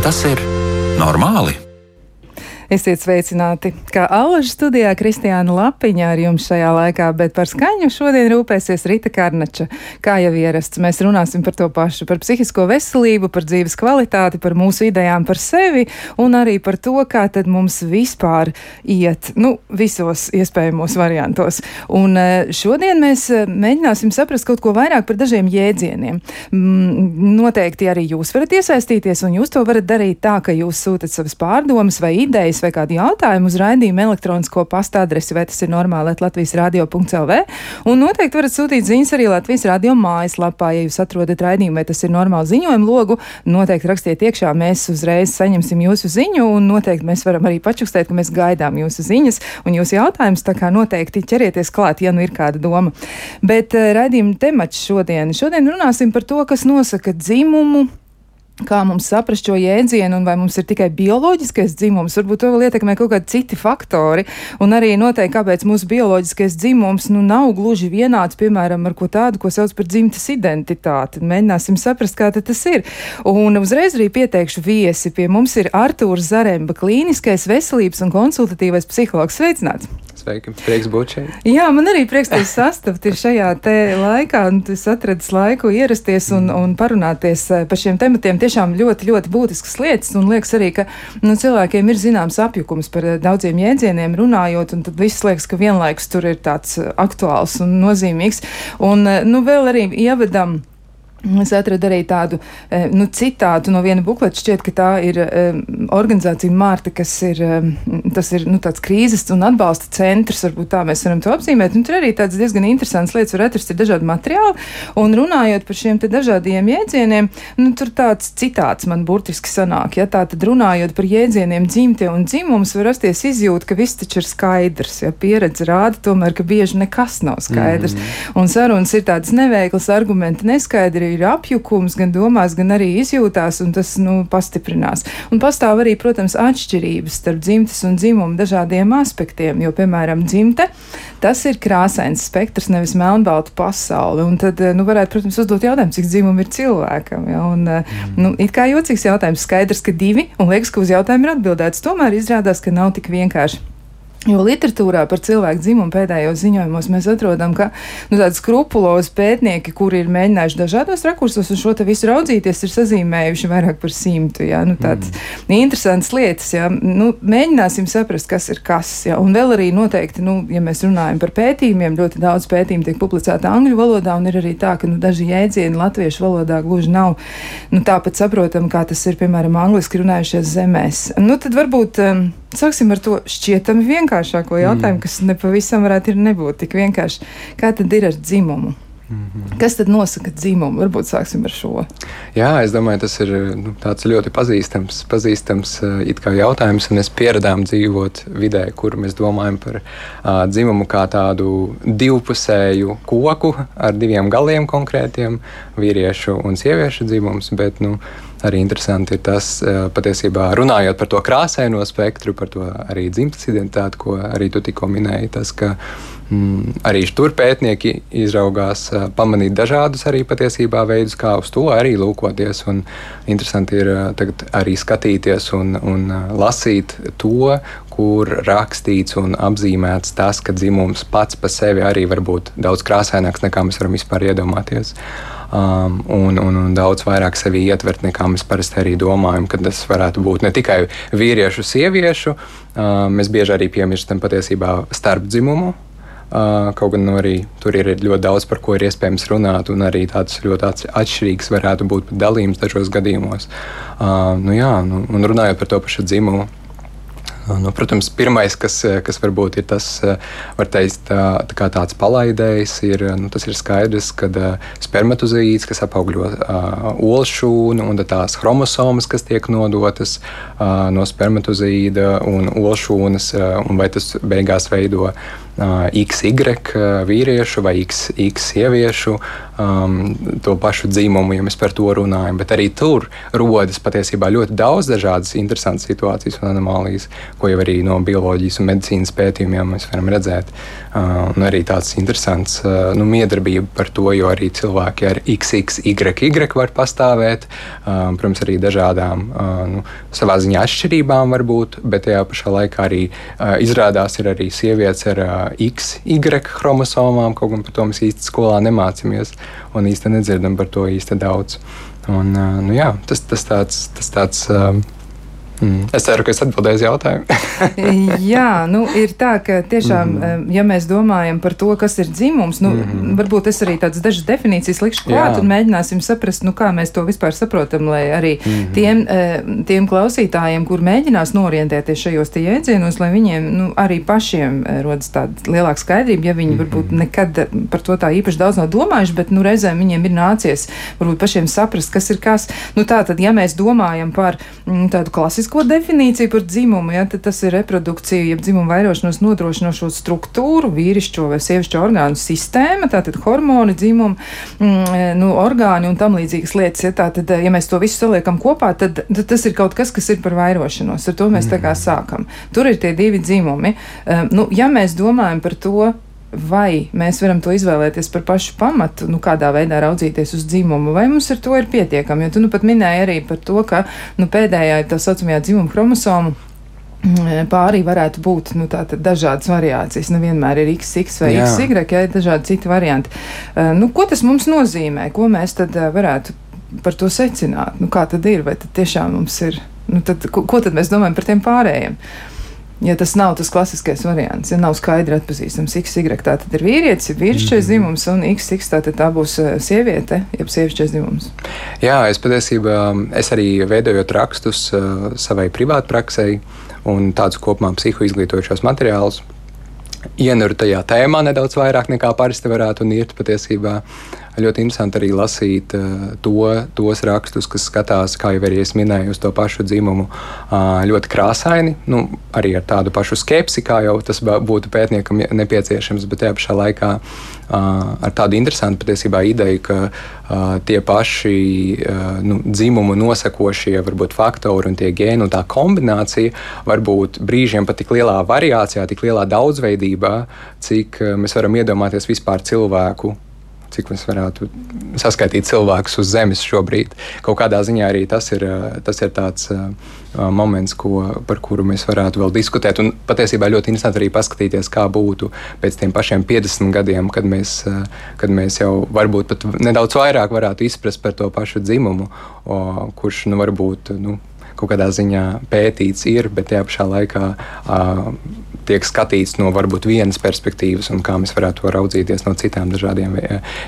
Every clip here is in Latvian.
Vai tas ir normāli? Esiet sveicināti! Kā alaža studijā Kristiāna Lapiņa ar jums šajā laikā, bet par skaņu šodien rūpēsies Rita Karnača. Kā jau ierasts, mēs runāsim par to pašu, par psihisko veselību, par dzīves kvalitāti, par mūsu idejām par sevi un arī par to, kā tad mums vispār iet, nu, visos iespējamos variantos. Un e, šodien mēs e, mēģināsim saprast kaut ko vairāk par dažiem jēdzieniem. Mm, noteikti arī jūs varat iesaistīties, un jūs to varat darīt tā, ka jūs sūtat savas pārdomas vai idejas idejas vai kādu jautājumu uz raidījumu elektronisko pasta adresi, vai tas ir normāli, Latvijas radio.lv. Un noteikti varat sūtīt ziņas arī Latvijas radio mājaslapā, ja jūs atrodat raidījumu, vai tas ir normāli ziņojumu logu. Noteikti rakstiet iekšā, mēs uzreiz saņemsim jūsu ziņu, un noteikti mēs varam arī pačukstēt, ka mēs gaidām jūsu ziņas un jūsu jautājumus. Tā kā noteikti ķerieties klāt, ja nu ir kāda doma. Bet uh, raidījuma temats šodien. Šodien runāsim par to, kas nosaka dzimumu kā mums saprast šo jēdzienu, un vai mums ir tikai bioloģiskais dzimums, varbūt to vēl ietekmē kaut kādi citi faktori, un arī noteikti, kāpēc mūsu bioloģiskais dzimums nu, nav gluži vienāds, piemēram, ar ko tādu, ko sauc par dzimtas identitāti. Mēģināsim saprast, kā tas ir. Un uzreiz arī pieteikšu viesi. Pie mums ir Artūrs Zaremba, klīniskais veselības un konsultatīvais psihologs. Sveicināts! Sveiki, prieks būt šeit. Jā, man arī prieks jūs sastapt šajā te laikā, un es atradu laiku ierasties un, un parunāties eh, par šiem tematiem. Tiešām ļoti, ļoti būtiskas lietas, un liekas arī, ka nu, cilvēkiem ir zināms apjukums par eh, daudziem jēdzieniem runājot, un tad viss liekas, ka vienlaikus tur ir tāds eh, aktuāls un nozīmīgs. Un, nu, vēl arī ievedam. Es atradu arī tādu e, nu, citātu no viena bukleta. Šķiet, ka tā ir um, organizācija Mārta, kas ir, um, ir nu, tāds krīzes un atbalsta centrs. Varbūt tā mēs varam to apzīmēt. Un tur arī tādas diezgan interesantas lietas var atrast. Ir dažādi materiāli. Un runājot par šiem dažādiem jēdzieniem, nu, tur tāds citāts man burtiski sanāk. Ja? Tā tad runājot par jēdzieniem dzimtie un dzimums, var rasties izjūta, ka viss taču ir skaidrs. Ja? Pieredze rāda tomēr, ka bieži nekas nav skaidrs. Mm. Un sarunas ir tādas neveiklas, argumenti neskaidri ir apjukums gan domās, gan arī izjūtās, un tas nu, pastiprinās. Un pastāv arī, protams, atšķirības starp dzimtes un dzimumu dažādiem aspektiem, jo, piemēram, dzimte tas ir krāsains spektrs, nevis melnbalta pasaule. Un tad, nu, varētu, protams, uzdot jautājumu, cik dzimumu ir cilvēkam. Ja? Un, mm. nu, it kā jocīgs jautājums, skaidrs, ka divi, un liekas, ka uz jautājumu ir atbildēts. Tomēr izrādās, ka nav tik vienkārši. Jo literatūrā par cilvēku dzimumu pēdējos ziņojumos mēs atrodam, ka nu, tādi skrupulozi pētnieki, kuri ir mēģinājuši dažādos rakursos uz šo visu raudzīties, ir sazīmējuši vairāk par simtu. Jā, nu, tādas mm. interesantas lietas. Jā. Nu, mēģināsim saprast, kas ir kas. Jā. Un vēl arī noteikti, nu, ja mēs runājam par pētījumiem, ļoti daudz pētījumu tiek publicēta angļu valodā, un ir arī tā, ka nu, daži jēdzieni latviešu valodā gluži nav nu, tāpat saprotami, kā tas ir, piemēram, angliski runājušies zemēs. Nu, tad varbūt. Um, Sāksim ar to šķietami vienkāršāko jautājumu, mm. kas nepavisam varētu nebūt tik vienkārši. Kā tad ir ar dzimumu? Mm -hmm. Kas tad nosaka dzimumu? Varbūt sāksim ar šo. Jā, es domāju, tas ir nu, ļoti pazīstams, pazīstams jautājums. Mēs pieradām dzīvot vidē, kur mēs domājam par uh, dzimumu kā tādu divpusēju koku ar diviem galiem konkrētiem - vīriešu un sieviešu dzimums. Bet, nu, arī interesanti ir tas, patiesībā runājot par to krāsaino spektru, par to arī dzimtas identitāti, ko arī tu tikko minēji. Tas, ka, mm, arī tur pētnieki izraugās eh, pamanīt dažādus arī patiesībā veidus, kā uz to arī lūkoties. Un interesanti ir eh, arī skatīties un, un lasīt to, kur rakstīts un apzīmēts tas, ka dzimums pats par sevi arī var būt daudz krāsaināks nekā mēs varam vispār iedomāties. Uh, um, un, un, un daudz vairāk sevi ietvert, nekā mēs parasti arī domājam, ka tas varētu būt ne tikai vīriešu, sieviešu. Uh, mēs bieži arī piemirstam patiesībā starpdzimumu. Kaut gan nu, arī tur ir ļoti daudz par ko ir iespējams runāt, un arī tāds ļoti atšķirīgs varētu būt dalījums dažos gadījumos. Nu, jā, nu, un runājot par to pašu dzimumu, Nu, protams, pirmais, kas, kas varbūt ir tas, var teikt, tā, tā tāds palaidējs, ir, nu, tas ir skaidrs, ka spermatozīds, kas apaugļo uh, olšūnu, un tās chromosomas, kas tiek nodotas uh, no spermatozīda un olšūnas, uh, un vai tas beigās veido XY vīriešu vai XX sieviešu um, to pašu dzimumu, ja mēs par to runājam. Bet arī tur rodas patiesībā ļoti daudz dažādas interesantas situācijas un anomālijas, ko jau arī no bioloģijas un medicīnas pētījumiem mēs varam redzēt. Uh, un arī tāds interesants uh, nu, miedarbība par to, jo arī cilvēki ar XXY var pastāvēt. Uh, protams, arī dažādām uh, nu, savā ziņā atšķirībām var būt, bet tajā pašā laikā arī uh, izrādās ir arī sievietes ar uh, XY chromosomām, kaut gan par to mēs īsti skolā nemācāmies un īsti nedzirdam par to īsti daudz. Un, nu, jā, tas, tas tāds. Tas tāds Mm. Es ceru, ka es atbildēju uz jautājumu. Jā, nu, ir tā, ka tiešām, mm. ja mēs domājam par to, kas ir dzimums, nu, mm varbūt es arī tādas dažas definīcijas likšu klāt Jā. un mēģināsim saprast, nu, kā mēs to vispār saprotam, lai arī mm tiem, tiem klausītājiem, kur mēģinās norientēties šajos jēdzienos, lai viņiem nu, arī pašiem rodas tāda lielāka skaidrība, ja viņi mm varbūt nekad par to tā īpaši daudz nav domājuši, bet nu, reizēm viņiem ir nācies varbūt pašiem saprast, kas ir kas. Nu, tā tad, ja mēs domājam par m, tādu klasisku zinātnisko definīciju par dzimumu, ja, tad tas ir reprodukcija, jeb dzimuma vairošanos nodrošinošo struktūru, vīrišķo vai sievišķo orgānu sistēma, tātad hormoni, dzimuma, mm, nu, orgāni un tam līdzīgas lietas. Ja, tātad, ja mēs to visu saliekam kopā, tad, tad tas ir kaut kas, kas ir par vairošanos. Ar to mēs mm. tā kā mm. sākam. Tur ir tie divi dzimumi. Um, nu, ja mēs domājam par to, vai mēs varam to izvēlēties par pašu pamatu, nu, kādā veidā raudzīties uz dzimumu, vai mums ar to ir pietiekami. Jo tu nu pat minēji arī par to, ka nu, pēdējā tā saucamajā dzimuma chromosoma. Mm, pārī varētu būt nu, dažādas variācijas. Nevienmēr ir XX vai Jā. XY, ja ir dažādi citi varianti. Uh, nu, ko tas mums nozīmē? Ko mēs tad uh, varētu par to secināt? Nu, kā tad ir? Vai tad tiešām mums ir? Nu, tad, ko, ko tad mēs domājam par tiem pārējiem? Uh, ja tas nav tas klasiskais variants, ja nav skaidri atpazīstams XY, tā tad ir vīrietis, ir vīrišķais mm. dzimums, un XX tā, tā būs eh, sieviete, jeb sievišķais dzimums. Jā, es patiesībā, es arī veidojot rakstus uh, savai privātpraksei un tādus kopumā psihoizglītojušos materiālus. Ienuru tajā tēmā nedaudz vairāk nekā parasti varētu un iet patiesībā. Ļoti interesanti arī lasīt uh, to, tos rakstus, kas skatās, kā jau arī es minēju, uz to pašu dzimumu. Uh, ļoti krāsaini, nu, arī ar tādu pašu skepsi, kā jau tas būtu pētniekam nepieciešams, bet tajā pašā laikā uh, ar tādu interesantu patiesībā ideju, ka uh, tie paši uh, nu, dzimumu nosakošie varbūt faktori un tie gēni un tā kombinācija var būt brīžiem pat tik lielā variācijā, tik lielā daudzveidībā, cik uh, mēs varam iedomāties vispār cilvēku cik mēs varētu saskaitīt cilvēkus uz Zemes šobrīd. Kaut kādā ziņā arī tas ir, tas ir tāds moments, ko, par kuru mēs varētu vēl diskutēt. Un patiesībā ļoti interesanti arī paskatīties, kā būtu pēc tiem pašiem 50 gadiem, kad mēs, kad mēs jau varbūt pat nedaudz vairāk varētu izprast par to pašu dzimumu, kurš nu, varbūt. Nu, kaut kādā ziņā pētīts ir, bet tajā pašā laikā uh, tiek skatīts no varbūt vienas perspektīvas, un kā mēs varētu to raudzīties no citām dažādiem.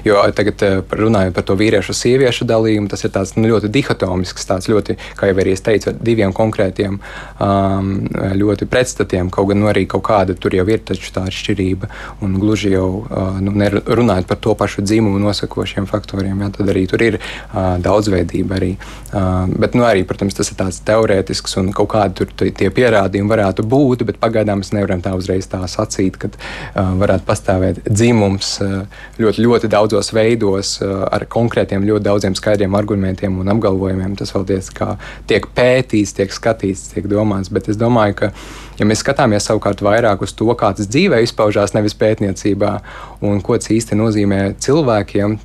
Jo tagad runājot par to vīriešu un sieviešu dalījumu, tas ir tāds nu, ļoti dihotomisks, tāds ļoti, kā jau arī es teicu, diviem konkrētiem, um, ļoti pretstatiem. Kaut gan nu, arī kaut kāda tur jau ir tā atšķirība, un gluži jau uh, nu, runājot par to pašu dzimumu nosakošiem faktoriem, jā, tad arī tur ir uh, daudzveidība. Arī, uh, bet, nu, arī, protams, tas ir tāds teorētisks un kaut kādi tur tie pierādījumi varētu būt, bet pagaidām mēs nevaram tā uzreiz tā sacīt, ka uh, varētu pastāvēt dzimums uh, ļoti, ļoti daudzos veidos uh, ar konkrētiem ļoti daudziem skaidriem argumentiem un apgalvojumiem. Tas vēl diezgan tiek pētīts, tiek skatīts, tiek domāts, bet es domāju, ka ja mēs skatāmies savukārt vairāk uz to, kā tas dzīvē izpaužās, nevis pētniecībā, un ko tas īsti nozīmē cilvēkiem,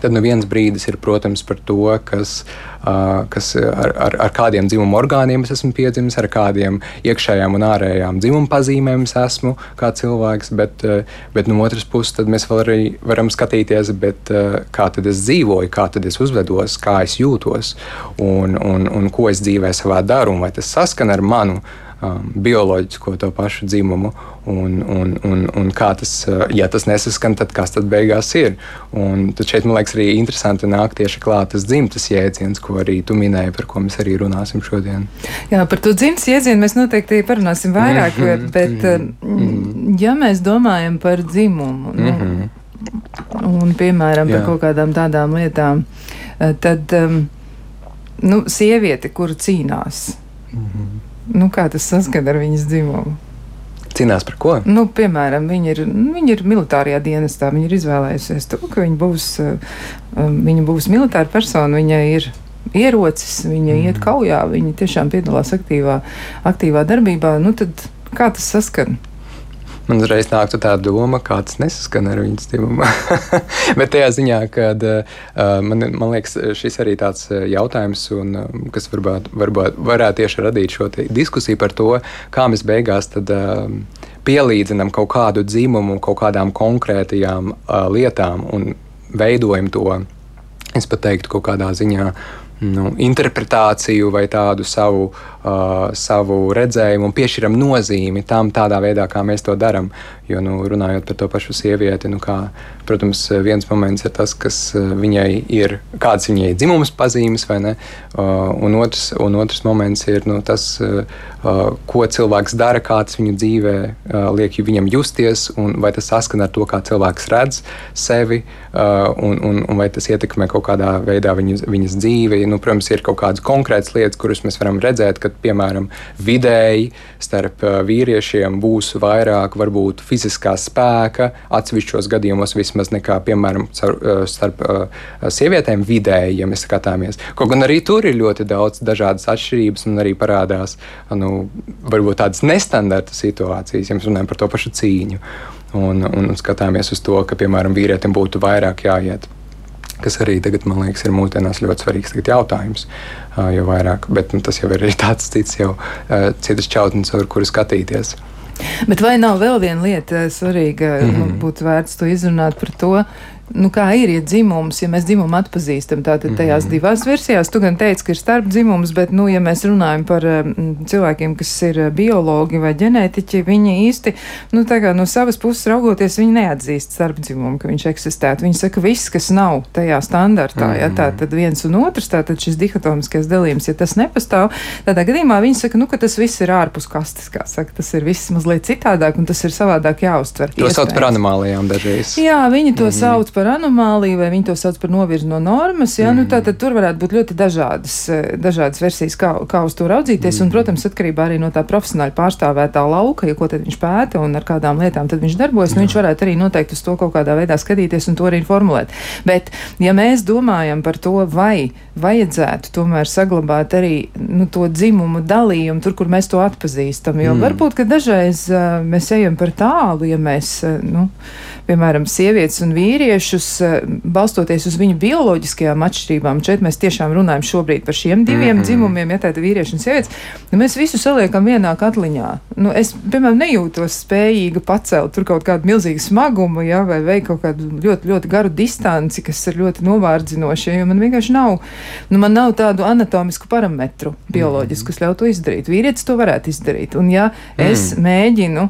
Tad nu viens brīdis ir, protams, par to, kas, uh, kas ar, ar, ar kādiem dzimuma orgāniem es esmu piedzimis, ar kādiem iekšējām un ārējām dzimuma pazīmēm es esmu kā cilvēks. Bet, uh, bet no otras puses, mēs vēl arī varam skatīties, bet, uh, kā tad es dzīvoju, kā tad es uzvedos, kā es jūtos un, un, un ko es dzīvē savā daru, un vai tas saskan ar manu um, bioloģisko to pašu dzimumu. Un, un, un, un kā tas, uh, ja tas nesaskan, tad kas tad beigās ir? Un tad šeit man liekas arī interesanti nāk tieši klāt tas dzimtas jēdziens, ko arī tu minēji, par ko mēs arī runāsim šodien. Jā, par to dzimtas jēdzienu mēs noteikti parunāsim vairāk, mm -hmm, bet mm -hmm. ja mēs domājam par dzimumu, nu, mm -hmm. un piemēram Jā. par kaut kādām tādām lietām, uh, tad um, nu, sieviete, kura cīnās. Mm -hmm Nu, kā tas saskan ar viņas dzimumu? Cīnās par ko? Nu, piemēram, viņi ir, viņi ir militārajā dienestā. Viņi ir izvēlējusies to, ka viņi būs, viņa būs militāra persona. Viņa ir ierocis, viņa mm. iet kaujā, viņa tiešām piedalās aktīvā, aktīvā darbībā. Nu, tad kā tas saskan? Man uzreiz nāktu tā doma, kā tas nesaskan ar viņas dzimumu. Bet tajā ziņā, ka uh, man, man liekas, šis arī tāds jautājums, un, kas varbūt, varbūt varētu tieši radīt šo diskusiju par to, kā mēs beigās tad, pielīdzinām kaut kādu dzimumu kaut kādām konkrētajām lietām un veidojam to. Es pat teiktu, kaut kādā ziņā nu, interpretāciju vai tādu savu, uh, savu redzējumu un piešķiram nozīmi tam tādā veidā, kā mēs to darām. Jo, nu, runājot par to pašu sievieti, nu, kā, protams, viens moments ir tas, kas viņai ir, kādas viņai ir dzimums pazīmes, vai ne? Uh, un, otrs, un otrs moments ir nu, tas, uh, ko cilvēks dara, kā tas viņu dzīvē uh, liek viņam justies, un vai tas saskan ar to, kā cilvēks redz sevi, uh, un, un, un vai tas ietekmē kaut kādā veidā viņas, viņas dzīvi nu, protams, ir kaut kādas konkrētas lietas, kuras mēs varam redzēt, ka, piemēram, vidēji starp vīriešiem būs vairāk varbūt fiziskā spēka, atsevišķos gadījumos vismaz nekā, piemēram, starp sievietēm vidēji, ja mēs skatāmies. Kaut gan arī tur ir ļoti daudz dažādas atšķirības un arī parādās nu, varbūt tādas nestandarta situācijas, ja mēs runājam par to pašu cīņu. Un, un skatāmies uz to, ka, piemēram, vīrietim būtu vairāk jāiet kas arī tagad, man liekas, ir mūsdienās ļoti svarīgs jautājums. Jo vairāk, bet nu, tas jau ir tāds cits, jau citas čautnes, ar kuru skatīties. Bet vai nav vēl viena lieta svarīga, mm -hmm. būtu vērts to izrunāt par to, nu, kā ir, ja dzimums, ja mēs dzimumu atpazīstam, tātad tajās mm -hmm. divās versijās, tu gan teici, ka ir starp dzimums, bet, nu, ja mēs runājam par um, cilvēkiem, kas ir biologi vai ģenētiķi, viņi īsti, nu, tā kā no savas puses raugoties, viņi neatzīst starp dzimumu, ka viņš eksistētu. Viņi saka, viss, kas nav tajā standartā, ja tā tad viens un otrs, tātad šis dihatomiskais dalījums, ja tas nepastāv, tādā gadījumā viņi saka, nu, ka tas viss ir ārpus kastes, kā saka, tas ir viss mazliet citādāk un tas ir savādāk jāuztver. To sauc par anomālijām dažreiz. Jā, viņi to mm -hmm. Sauc par anomāliju, vai viņi to sauc par novirzi no normas. Ja? Mm. Nu, tā, tad tur varētu būt ļoti dažādas, eh, dažādas versijas, kā, kā uz to raudzīties. Mm. Un, protams, atkarībā arī no tā profesionāli pārstāvētā lauka, ja ko viņš pēta un ar kādām lietām viņš darbojas, nu, viņš varētu arī noteikti uz to kaut kādā veidā skatīties un to arī formulēt. Bet, ja mēs domājam par to, vai vajadzētu tomēr saglabāt arī nu, to dzimumu dalījumu tur, kur mēs to atpazīstam, jo mm. varbūt, ka dažreiz uh, mēs ejam par tālu, ja mēs, uh, nu, piemēram, sievietes un vīriešus, eh, balstoties uz viņu bioloģiskajām atšķirībām, šeit mēs tiešām runājam šobrīd par šiem diviem mm -hmm. dzimumiem, ja tāda vīrieši un sievietes, nu, mēs visu saliekam vienā katliņā. Nu, es, piemēram, nejūtos spējīga pacelt tur kaut kādu milzīgu smagumu, ja, vai veikt kaut kādu ļoti, ļoti garu distanci, kas ir ļoti novārdzinoši, jo man vienkārši nav, nu, man nav tādu anatomisku parametru bioloģisku, kas ļautu to izdarīt. Vīrietis to varētu izdarīt. Un ja es mm. mēģinu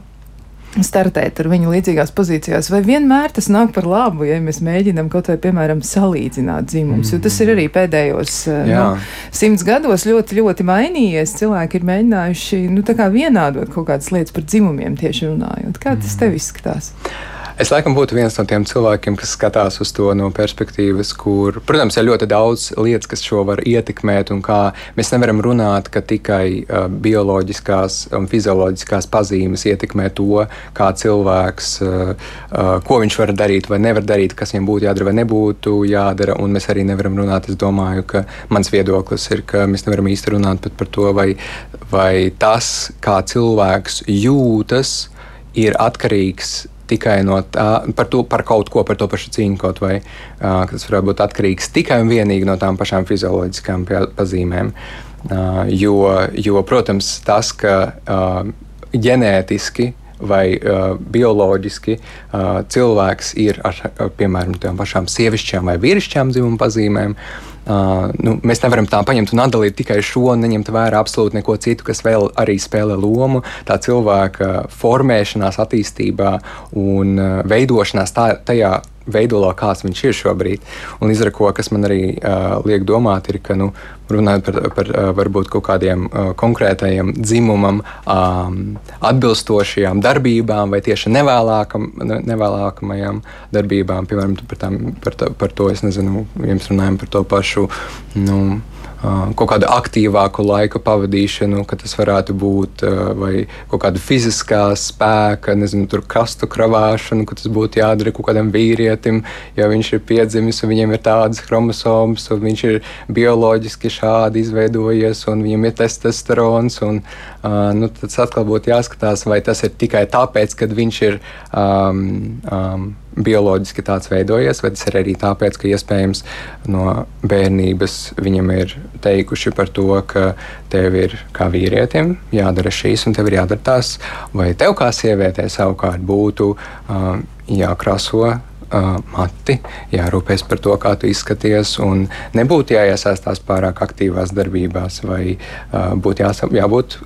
startēt ar viņu līdzīgās pozīcijās, vai vienmēr tas nāk par labu, ja mēs mēģinām kaut vai, piemēram, salīdzināt dzimumus, mm. jo tas ir arī pēdējos eh, nu, simts gados ļoti, ļoti mainījies. Cilvēki ir mēģinājuši, nu, tā kā vienādot kaut kādas lietas par dzimumiem tieši runājot. Kā tas tev izskatās? Es laikam būtu viens no tiem cilvēkiem, kas skatās uz to no perspektīvas, kur, protams, ir ļoti daudz lietas, kas šo var ietekmēt, un kā mēs nevaram runāt, ka tikai uh, bioloģiskās un fizioloģiskās pazīmes ietekmē to, kā cilvēks, uh, uh, ko viņš var darīt vai nevar darīt, kas viņam būtu jādara vai nebūtu jādara. Un mēs arī nevaram runāt, es domāju, ka mans viedoklis ir, ka mēs nevaram īsti runāt pat par to, vai, vai tas, kā cilvēks jūtas, ir atkarīgs tikai no tā, par, to, par kaut ko, par to pašu cīņu kaut vai, uh, kas var būt atkarīgs tikai un vienīgi no tām pašām fizioloģiskām pazīmēm. Uh, jo, jo, protams, tas, ka uh, ģenētiski vai uh, bioloģiski uh, cilvēks ir ar, piemēram, tādām pašām sievišķām vai vīrišķām dzimuma pazīmēm, uh, Uh, nu, mēs nevaram tā paņemt un atdalīt tikai šo neņemt vērā absolūti neko citu, kas vēl arī spēlē lomu tā cilvēka formēšanās, attīstībā un veidošanās tā, tajā veidolo, kāds viņš ir šobrīd. Un to, kas man arī uh, liek domāt, ir, ka nu, runājot par, par uh, varbūt kaut kādiem uh, konkrētajiem dzimumam um, atbilstošajām darbībām vai tieši nevēlākam, nevēlākamajām darbībām, piemēram, par, tām, par, tā, par to es nezinu, jums runājam par to pašu. Nu, kaut kādu aktīvāku laika pavadīšanu, ka tas varētu būt vai kaut kāda fiziskā spēka, nezinu, tur kastu kravāšanu, ka tas būtu jādara kaut kādam vīrietim, jo viņš ir piedzimis un viņam ir tādas chromosomas, un viņš ir bioloģiski šādi izveidojies, un viņam ir testosterons. Un, nu, tas atkal būtu jāskatās, vai tas ir tikai tāpēc, ka viņš ir. Um, um, bioloģiski tāds veidojies, vai tas ir arī tāpēc, ka iespējams no bērnības viņam ir teikuši par to, ka tev ir kā vīrietim jādara šīs un tev ir jādara tas, vai tev kā sievietei savukārt būtu uh, jākrāso uh, mati, jārūpēs par to, kā tu izskaties, un nebūtu jāiesaistās pārāk aktīvās darbībās, vai uh, būtu jāsam, jābūt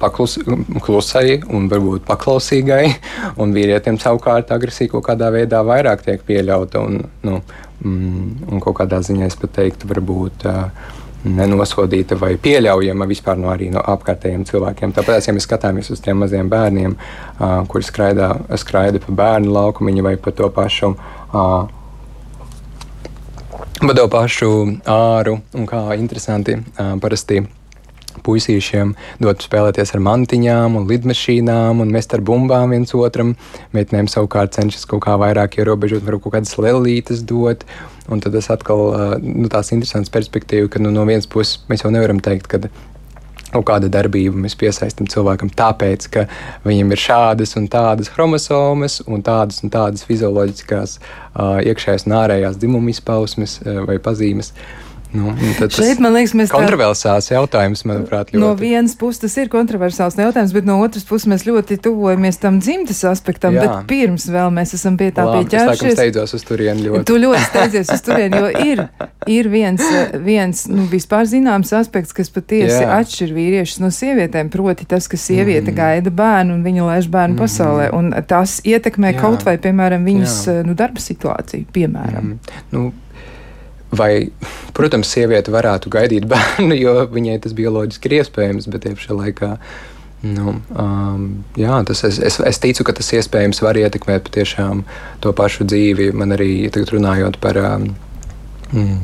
paklus, klusai un varbūt paklausīgai, un vīrietim savukārt agresija kaut kādā veidā vairāk tiek pieļauta, un, nu, mm, un kaut kādā ziņā es pat teiktu, varbūt. Uh, nenosodīta vai pieļaujama vispār no, no apkārtējiem cilvēkiem. Tāpēc, ja mēs skatāmies uz tiem maziem bērniem, uh, kuri skraida, skraida pa bērnu laukumu vai pa to pašu. Uh, Pa to pašu āru, un kā interesanti, uh, parasti puisīšiem dot spēlēties ar mantiņām, un lidmašīnām un mest ar bumbām viens otram. Meitenēm savukārt cenšas kaut kā vairāk ierobežot, varbūt kaut kādas lelītes dot. Un tad tas atkal nu, tāds interesants perspektīva, ka nu, no vienas puses mēs jau nevaram teikt, ka kaut kāda darbība mēs piesaistām cilvēkam, tāpēc, ka viņam ir šādas un tādas chromosomas un tādas un tādas fizioloģiskās iekšējās un ārējās dzimuma izpausmes vai pazīmes. Uh, Nu, Šeit, man liekas, mēs kontroversāls tā, jautājums, manuprāt, ļoti. No vienas puses tas ir kontroversāls jautājums, bet no otras puses mēs ļoti tuvojamies tam dzimtes aspektam, Jā. bet pirms vēl mēs esam pie tā Lām, pieķērušies. Es steidzos uz turieni ļoti. Tu ļoti steidzies uz turieni, jo ir, ir viens, viens nu, vispār zināms aspekts, kas patiesi Jā. atšķir vīriešus no sievietēm, proti tas, ka sieviete mm. gaida bērnu un viņa laiž bērnu mm. pasaulē, un tas ietekmē Jā. kaut vai, piemēram, viņas Jā. nu, darba situāciju, piemēram. Mm. Nu, Vai, protams, sieviete varētu gaidīt bērnu, jo viņai tas bioloģiski ir iespējams, bet tiešā laikā. Nu, um, jā, tas, es, es, es ticu, ka tas iespējams var ietekmēt patiešām to pašu dzīvi. Man arī runājot par um, mm,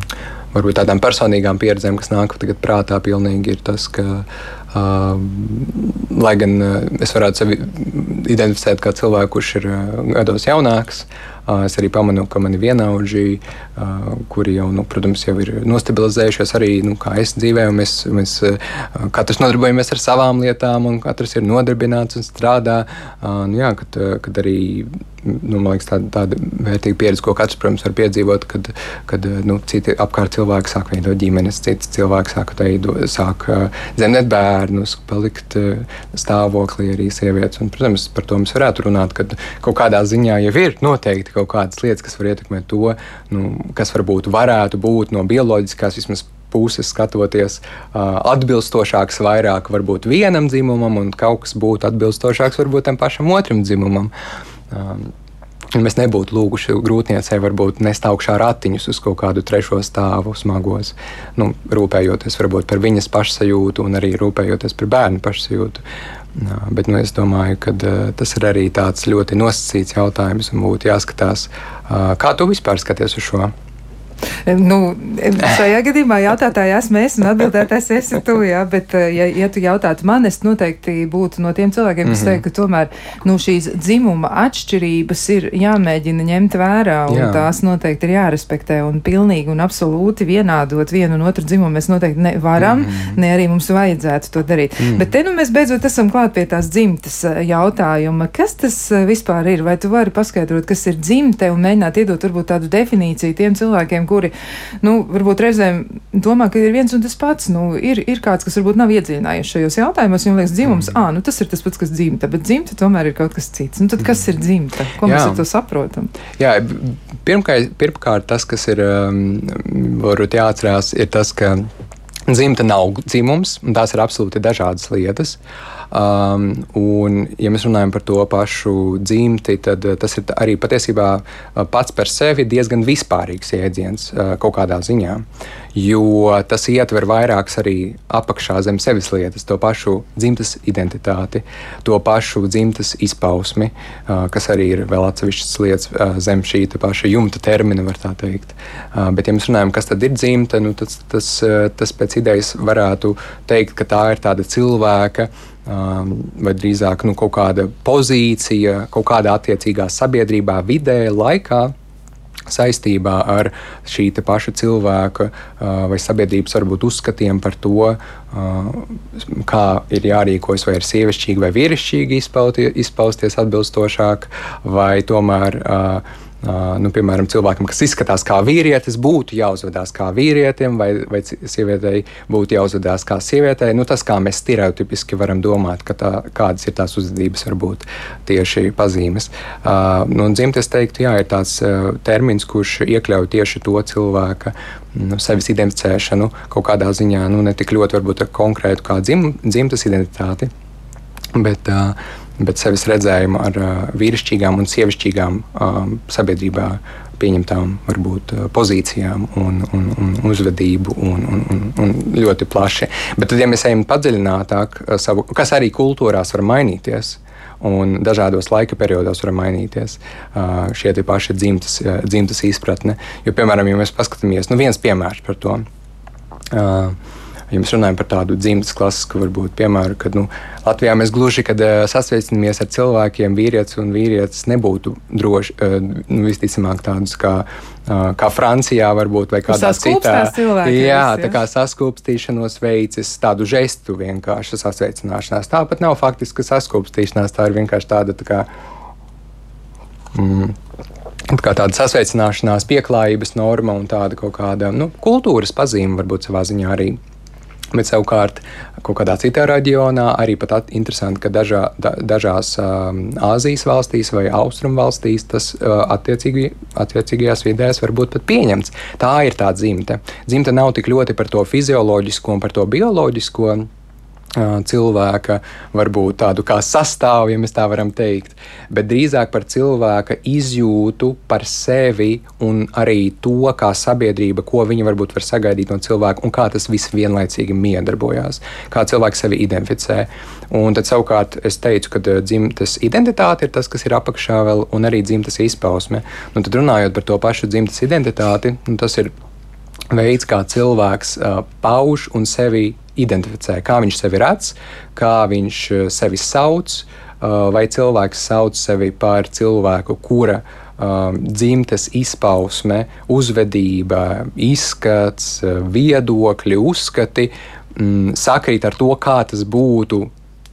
varbūt tādām personīgām pieredzēm, kas nāk tagad prātā, pilnīgi ir tas, ka, lai gan uh, es varētu sevi identificēt kā cilvēku, kurš ir uh, gados jaunāks, Es arī pamanu, ka mani vienaudži, kuri jau, nu, protams, jau ir nostabilizējušies arī nu, es dzīvē, un mēs, mēs katrs nodarbojamies ar savām lietām, un katrs ir nodarbināts un strādā. Nu, jā, kad, kad arī nu, liekas, tāda, tāda vērtīga pieredze, ko katrs, protams, var piedzīvot, kad, kad nu, citi apkārt cilvēki sāk veidot ģimenes, citi cilvēki sāk, teido, sāk dzemdēt bērnus, palikt stāvoklī arī sievietes. Un, protams, par to mēs varētu runāt, kad kaut kādā ziņā jau ir noteikti kaut kādas lietas, kas var ietekmēt to, nu, kas varbūt varētu būt no bioloģiskās vismaz puses skatoties, uh, atbilstošāks vairāk varbūt vienam dzimumam, un kaut kas būtu atbilstošāks varbūt tam pašam otram dzimumam. Um, Mēs nebūtu lūguši grūtniecei, varbūt nest augšā ratiņus uz kaut kādu trešo stāvu smagos, nu, rūpējoties varbūt par viņas pašsajūtu un arī rūpējoties par bērnu pašsajūtu. Jā, bet nu, es domāju, ka uh, tas ir arī tāds ļoti nosacīts jautājums un būtu jāskatās, uh, kā tu vispār skaties uz šo. Nu, šajā gadījumā jautātāji esmu es un atbildētājs esi tu, jā, bet, eh, ja, ja tu jautātu man, es noteikti būtu no tiem cilvēkiem, kas mm -hmm. teikt, ka tomēr nu, šīs dzimuma atšķirības ir jāmēģina ņemt vērā un jā. tās noteikti ir jārespektē un pilnīgi un absolūti vienādot vienu un otru dzimumu mēs noteikti nevaram, mm -hmm. ne arī mums vajadzētu to darīt. Mm -hmm. Bet te nu mēs beidzot esam klāt pie tās dzimtas eh, jautājuma. Kas tas eh, vispār ir? Vai tu vari paskaidrot, kas ir dzimte un mēģināt iedot varbūt tādu definīciju tiem cilvēkiem, kuri nu, varbūt reizēm domā, ka ir viens un tas pats. Nu, ir, ir kāds, kas varbūt nav iedziļinājies šajos jautājumos, viņam liekas, dzimums, mm. ah, nu, tas ir tas pats, kas dzimta, bet dzimta tomēr ir kaut kas cits. Nu, tad kas ir dzimta? Ko Jā. mēs ar to saprotam? Jā, pirmkārt, pirmkārt tas, kas ir um, varbūt jāatcerās, ir tas, ka dzimta nav dzimums, un tās ir absolūti dažādas lietas. Um, un, ja mēs runājam par to pašu dzimti, tad tas ir arī patiesībā pats par sevi diezgan vispārīgs jēdziens kaut kādā ziņā jo tas ietver vairākas arī apakšā zem sevis lietas, to pašu dzimtas identitāti, to pašu dzimtas izpausmi, kas arī ir vēl atsevišķas lietas zem šī paša jumta termina, var tā teikt. Bet, ja mēs runājam, kas tad ir dzimta, nu, tas, tas, tas pēc idejas varētu teikt, ka tā ir tāda cilvēka vai drīzāk nu, kaut kāda pozīcija, kaut kādā attiecīgā sabiedrībā, vidē, laikā, saistībā ar šī paša cilvēka vai sabiedrības varbūt uzskatiem par to, kā ir jārīkojas, vai ir sievišķīgi vai vīrišķīgi izpausties atbilstošāk, vai tomēr nu, piemēram, cilvēkam, kas izskatās kā vīrietis, būtu jāuzvedās kā vīrietim, vai, vai sievietei būtu jāuzvedās kā sievietei. Nu, tas, kā mēs stereotipiski varam domāt, tā, kādas ir tās uzvedības, varbūt tieši pazīmes. Uh, nu, dzimtes, teiktu, jā, ir tāds uh, termins, kurš iekļauj tieši to cilvēka nu, sevis identificēšanu kaut kādā ziņā, nu, ne tik ļoti varbūt ar konkrētu kā dzim, dzimtas identitāti. Bet, uh, bet sevis redzējumu ar uh, vīrišķīgām un sievišķīgām um, sabiedrībā pieņemtām varbūt, pozīcijām un, un, un uzvedību un, un, un, un ļoti plaši. Bet tad, ja mēs ejam padziļinātāk, savu, kas arī kultūrās var mainīties, un dažādos laika periodos var mainīties šie paši dzimtas, dzimtas izpratne. Jo, piemēram, ja mēs paskatāmies, nu viens piemērs par to. Uh, ja mēs runājam par tādu dzimtas klasisku, varbūt, piemēru, kad nu, Latvijā mēs gluži kad, uh, sasveicinamies ar cilvēkiem, vīrietis un vīrietis nebūtu droši, uh, nu, visticamāk, tādus kā, uh, kā Francijā, varbūt, vai kādā citā. Jā, tā kā saskūpstīšanos veicis tādu žestu vienkārši sasveicināšanās. Tāpat nav faktiski saskūpstīšanās, tā ir vienkārši tāda tā kā. Mm, kā tāda sasveicināšanās, pieklājības norma un tāda kaut kāda nu, kultūras pazīme, varbūt savā ziņā arī Bet savukārt, kaut kādā citā reģionā arī pat interesanti, ka dažā, da, dažās um, Āzijas valstīs vai Austrum valstīs tas uh, attiecīgi, attiecīgajās vidēs var būt pat pieņemts. Tā ir tā dzimta. Dzimta nav tik ļoti par to fizioloģisko un par to bioloģisko cilvēka, varbūt tādu kā sastāvu, ja mēs tā varam teikt, bet drīzāk par cilvēka izjūtu par sevi un arī to, kā sabiedrība, ko viņa varbūt var sagaidīt no cilvēka un kā tas viss vienlaicīgi miedarbojās, kā cilvēks sevi identificē. Un tad savukārt es teicu, ka dzimtas identitāte ir tas, kas ir apakšā vēl, un arī dzimtas izpausme. Nu, tad runājot par to pašu dzimtas identitāti, nu, tas ir veids, kā cilvēks uh, pauž un sevi identificē, kā viņš sevi redz, kā viņš uh, sevi sauc, uh, vai cilvēks sauc sevi par cilvēku, kura uh, dzimtes izpausme, uzvedība, izskats, viedokļi, uzskati mm, sakrīt ar to, kā tas būtu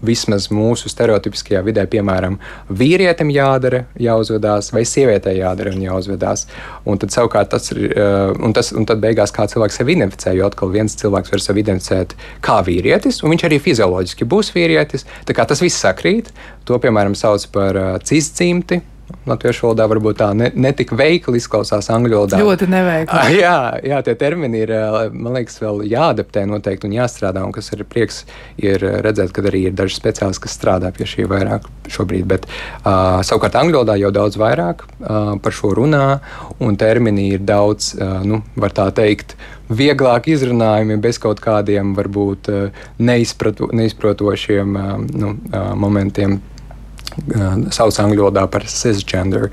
vismaz mūsu stereotipiskajā vidē, piemēram, vīrietim jādara, jāuzvedās, vai sievietei jādara un jāuzvedās. Un tad savukārt tas ir, uh, un, tas, un tad beigās kā cilvēks sevi identificē, jo atkal viens cilvēks var sevi identificēt kā vīrietis, un viņš arī fizioloģiski būs vīrietis. Tā kā tas viss sakrīt, to piemēram sauc par uh, cisdzimti latviešu valodā varbūt tā ne, netik veikli izklausās angļu valodā. Ļoti neveikli. Jā, jā, tie termini ir, man liekas, vēl jāadaptē noteikti un jāstrādā, un kas ir prieks ir redzēt, ka arī ir daži speciālisti, kas strādā pie šī vairāk šobrīd, bet uh, savukārt angļu valodā jau daudz vairāk uh, par šo runā, un termini ir daudz, uh, nu, var tā teikt, vieglāk izrunājumi bez kaut kādiem varbūt neizprotošiem nu, momentiem sauc angļu valodā par cisgender,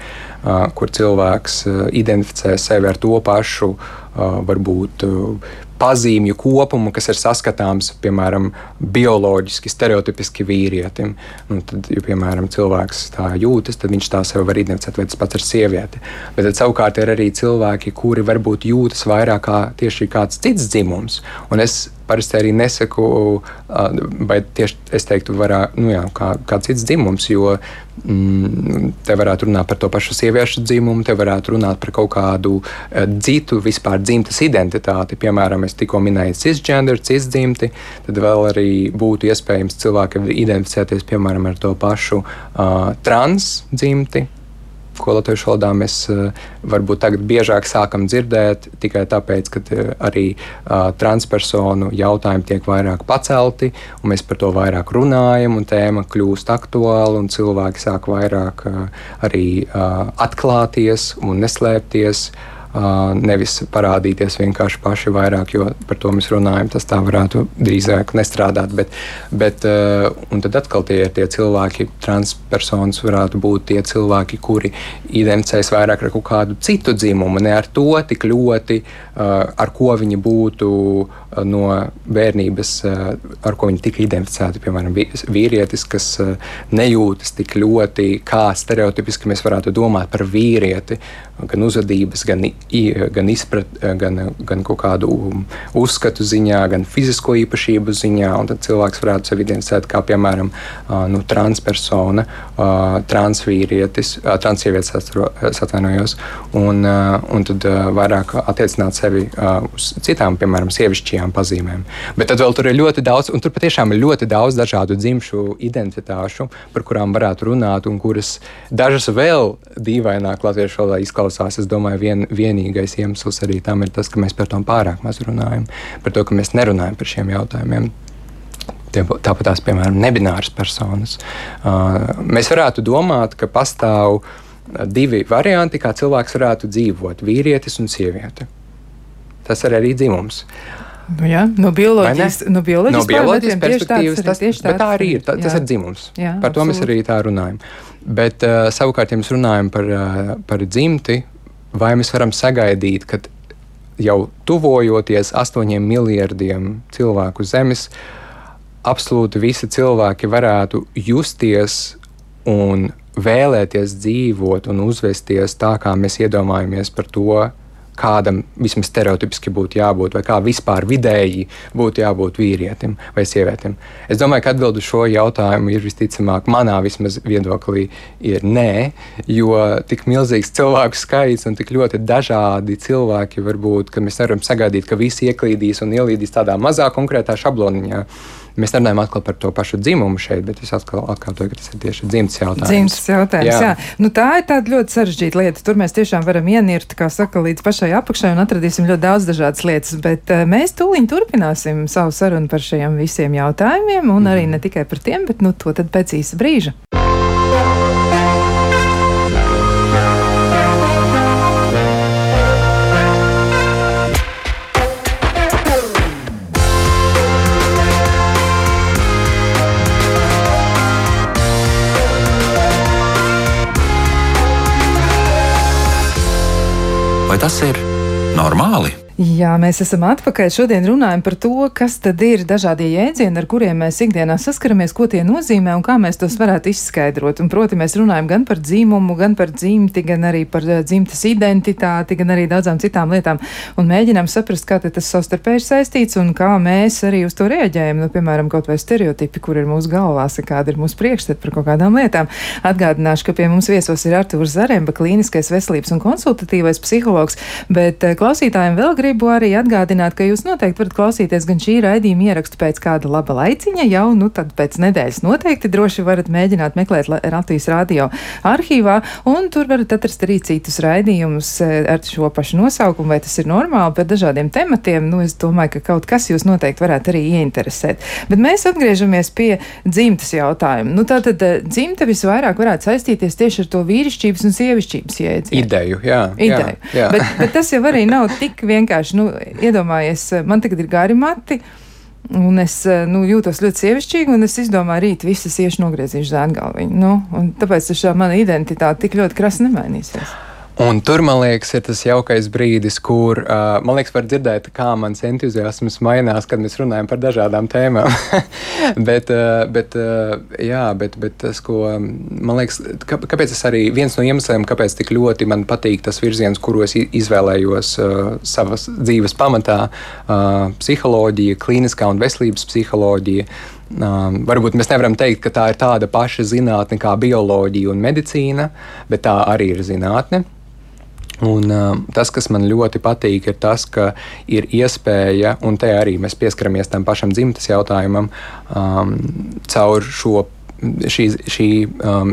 kur cilvēks identificē sevi ar to pašu, varbūt pazīmju kopumu, kas ir saskatāms, piemēram, bioloģiski, stereotipiski vīrietim. Un tad, ja, piemēram, cilvēks tā jūtas, tad viņš tā sev var identificēt, vai tas pats ir sieviete. Bet tad savukārt ir arī cilvēki, kuri varbūt jūtas vairāk kā tieši kāds cits dzimums. Un es parasti arī nesaku, vai tieši es teiktu, varā, nu jā, kā, kā cits dzimums, jo mm, te varētu runāt par to pašu sieviešu dzimumu, te varētu runāt par kaut kādu citu vispār dzimtas identitāti. Piemēram, es tikko minēju cisgender, cisdzimti, tad vēl arī būtu iespējams cilvēki identificēties, piemēram, ar to pašu uh, transdzimti ko latviešu valodā mēs varbūt tagad biežāk sākam dzirdēt, tikai tāpēc, ka arī transpersonu jautājumi tiek vairāk pacelti, un mēs par to vairāk runājam, un tēma kļūst aktuāla, un cilvēki sāk vairāk arī atklāties un neslēpties nevis parādīties vienkārši paši vairāk, jo par to mēs runājam. Tas tā varētu drīzāk nestrādāt. Bet, bet, un tad atkal tie ir tie cilvēki, transpersonas varētu būt tie cilvēki, kuri identificējas vairāk ar kaut kādu citu dzimumu, ne ar to tik ļoti, ar ko viņi būtu no bērnības, ar ko viņi tika identificēti. Piemēram, vīrietis, kas nejūtas tik ļoti, kā stereotipiski mēs varētu domāt par vīrieti, gan uzvedības, gan, gan izpratni, gan, gan kaut kādu uzskatu ziņā, gan fizisko īpašību ziņā. Tad cilvēks varētu sevi identificēt kā, piemēram, nu, transpersona, transvīrietis, transsievietes, atvainojos, un, un tad vairāk attiecināt sevi uz citām, piemēram, sievišķajām pazīmēm. Bet tad vēl tur ir ļoti daudz, un tur patiešām ir ļoti daudz dažādu dzimšu identitāšu, par kurām varētu runāt, un kuras dažas vēl dīvaināk latviešu valodā izklausās. Es domāju, vien, vienīgais iemesls arī tam ir tas, ka mēs par to pārāk maz runājam, par to, ka mēs nerunājam par šiem jautājumiem. Tāpat tās, piemēram, nebināras personas. Uh, mēs varētu domāt, ka pastāv divi varianti, kā cilvēks varētu dzīvot - vīrietis un sieviete. Tas ir arī dzimums. Nu, jā, no bioloģijas, no bioloģijas, no bioloģijas perspektīvas tas, tā, tā arī ir. Tā, tas ir dzimums. Jā, par to absolūti. mēs arī tā runājam. Bet uh, savukārt, ja mēs runājam par, uh, par dzimti, vai mēs varam sagaidīt, ka jau tuvojoties astoņiem miljardiem cilvēku Zemes, absolūti visi cilvēki varētu justies un vēlēties dzīvot un uzvesties tā, kā mēs iedomājamies par to, kādam vismaz stereotipiski būtu jābūt, vai kā vispār vidēji būtu jābūt vīrietim vai sievietim. Es domāju, ka atbildi šo jautājumu ir visticamāk, manā vismaz viedoklī, ir nē, jo tik milzīgs cilvēku skaits un tik ļoti dažādi cilvēki var būt, ka mēs nevaram sagaidīt, ka visi ieklīdīs un ielīdīs tādā mazā konkrētā šabloniņā. Mēs nerunājam atkal par to pašu dzimumu šeit, bet es atkal atkārtoju, ka tas ir tieši dzimts jautājums. Dzimts jautājums, jā. jā. Nu, tā ir tāda ļoti sarežģīta lieta. Tur mēs tiešām varam ienirt, kā saka, līdz pašai apakšai un atradīsim ļoti daudz dažādas lietas, bet uh, mēs tūliņ turpināsim savu sarunu par šiem visiem jautājumiem un mm. arī ne tikai par tiem, bet nu, to tad pēc īsa brīža. Vai tas ir normāli? Jā, mēs esam atpakaļ. Šodien runājam par to, kas tad ir dažādie jēdzieni, ar kuriem mēs ikdienā saskaramies, ko tie nozīmē un kā mēs tos varētu izskaidrot. Un, proti, mēs runājam gan par dzīmumu, gan par dzimti, gan arī par eh, dzimtas identitāti, gan arī daudzām citām lietām. Un mēģinām saprast, kā tas savstarpēji ir saistīts un kā mēs arī uz to reaģējam. Nu, piemēram, kaut vai stereotipi, kur ir mūsu galvās, kāda ir mūsu priekšstata par kaut kādām lietām. Atgādināšu, ka pie mums viesos ir Artūrs Zaremba, klīniskais veselības un konsultatīvais psihologs, bet eh, klausītājiem vēl grib gribu arī atgādināt, ka jūs noteikti varat klausīties gan šī raidījuma ierakstu pēc kāda laba laiciņa, jau nu tad pēc nedēļas noteikti droši varat mēģināt meklēt Latvijas radio arhīvā, un tur varat atrast arī citus raidījumus eh, ar šo pašu nosaukumu, vai tas ir normāli par dažādiem tematiem. Nu, es domāju, ka kaut kas jūs noteikti varētu arī ieinteresēt. Bet mēs atgriežamies pie dzimtas jautājuma. Nu, tātad eh, dzimta visvairāk varētu saistīties tieši ar to vīrišķības un sievišķības jēdzienu. Ideju, jā. Ideju. Jā, jā. Bet, bet tas jau arī nav tik vienkārši vienkārši, nu, iedomājies, man tagad ir gari mati. Un es nu, jūtos ļoti sievišķīgi, un es izdomāju, rīt visas iešu nogriezīšu zēngalviņu. Nu, tāpēc tā mana identitāte tik ļoti krasi nemainīsies. Un tur, man liekas, ir tas jaukais brīdis, kur uh, man liekas, var dzirdēt, kā mans entuziasms mainās, kad mēs runājam par dažādām tēmām. bet, uh, bet, uh, jā, bet, bet tas, ko man liekas, kā, kāpēc tas arī viens no iemesliem, kāpēc tik ļoti man patīk tas virziens, kuru es izvēlējos uh, savas dzīves pamatā uh, - psiholoģija, klīniskā un veselības psiholoģija. Um, varbūt mēs nevaram teikt, ka tā ir tāda paša zinātne kā bioloģija un medicīna, bet tā arī ir zinātne. Un, uh, tas, kas man ļoti patīk, ir tas, ka ir iespēja, un te arī mēs pieskaramies tam pašam dzimtas jautājumam, um, caur šo šī, šī um,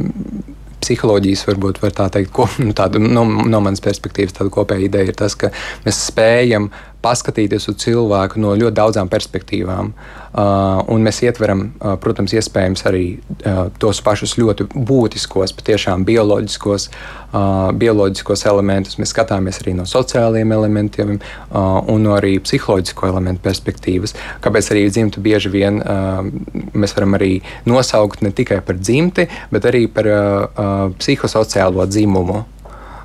psiholoģijas, varbūt var tā teikt, ko, nu, tādu, no, no manas perspektīvas, tāda kopēja ideja ir tas, ka mēs spējam paskatīties uz cilvēku no ļoti daudzām perspektīvām. Uh, mēs ietveram, uh, protams, iespējams arī uh, tos pašus ļoti būtiskos, patiešām bioloģiskos, uh, bioloģiskos elementus. Mēs skatāmies arī no sociālajiem elementiem uh, un no arī psiholoģisko elementu perspektīvas. Kāpēc arī dzimtu bieži vien uh, mēs varam arī nosaukt ne tikai par dzimti, bet arī par uh, uh, psihosociālo dzimumu.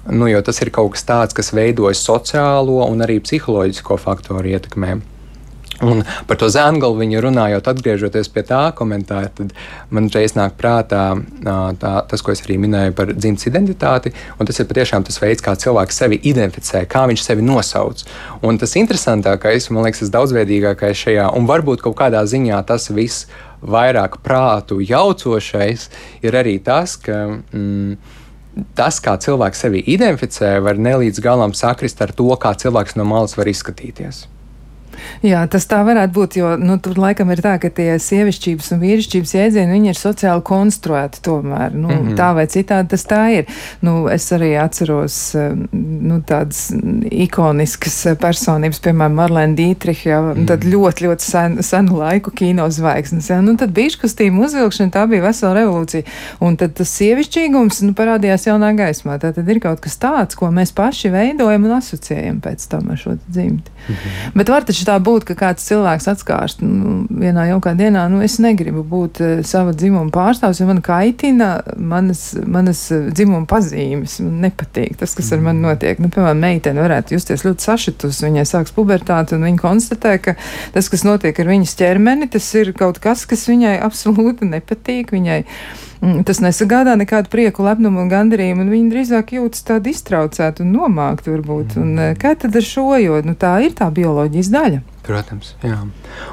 Nu, jo tas ir kaut kas tāds, kas veidojas sociālo un arī psiholoģisko faktoru ietekmē. Un par to zēngalu viņa runājot, atgriežoties pie tā komentāra, tad man reiz nāk prātā tā, tas, ko es arī minēju par dzimtas identitāti. Tas ir patiešām tas veids, kā cilvēks sevi identificē, kā viņš sevi nosauc. Un tas interesantākais, man liekas, tas daudzveidīgākais šajā, un varbūt kaut kādā ziņā tas viss vairāk prātu jaucošais, ir arī tas, ka. Mm, tas, kā cilvēks sevi identificē, var nelīdz galam sakrist ar to, kā cilvēks no malas var izskatīties. Jā, tas tā varētu būt, jo nu, tur laikam ir tā, ka tie sievišķības un vīrišķības jēdzieni ir sociāli konstruēti tomēr. Nu, mm -hmm. Tā vai citādi tas tā ir. Nu, es arī atceros nu, tādas ikoniskas personības, piemēram, Marlēna Dītriha, jau mm -hmm. tad ļoti, ļoti sen, senu laiku kino zvaigznes. Ja? Nu, tad biškustīma uzvilkšana, tā bija vesela revolūcija. Un tad tas sievišķīgums nu, parādījās jaunā gaismā. Tā tad ir kaut kas tāds, ko mēs paši veidojam un asociējam pēc tam ar šo dzimti. Mm -hmm. Bet var taču tā būt, ka kāds cilvēks atskārst nu, vienā jaukā dienā, nu, es negribu būt uh, sava dzimuma pārstāvs, jo man kaitina manas, manas uh, dzimuma pazīmes. Man nepatīk tas, kas ar mani notiek. Nu, piemēram, meitene varētu justies ļoti sašitus, viņai sāks pubertāte, un viņa konstatē, ka tas, kas notiek ar viņas ķermeni, tas ir kaut kas, kas viņai absolūti nepatīk. Viņai, Mm, tas nesagādā nekādu prieku, lepnumu un gandarījumu, un viņi drīzāk jūtas tādi iztraucēti un nomākti varbūt. Un, eh, kā tad ar šo, jo nu, tā ir tā bioloģijas daļa? Protams, jā.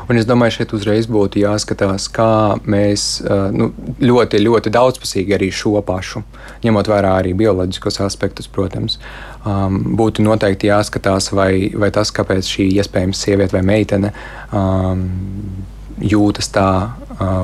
Un es domāju, šeit uzreiz būtu jāskatās, kā mēs eh, nu, ļoti, ļoti daudzpusīgi arī šo pašu, ņemot vērā arī bioloģiskos aspektus, protams, um, būtu noteikti jāskatās, vai, vai tas, kāpēc šī iespējams sieviete vai meitene um, jūtas tā,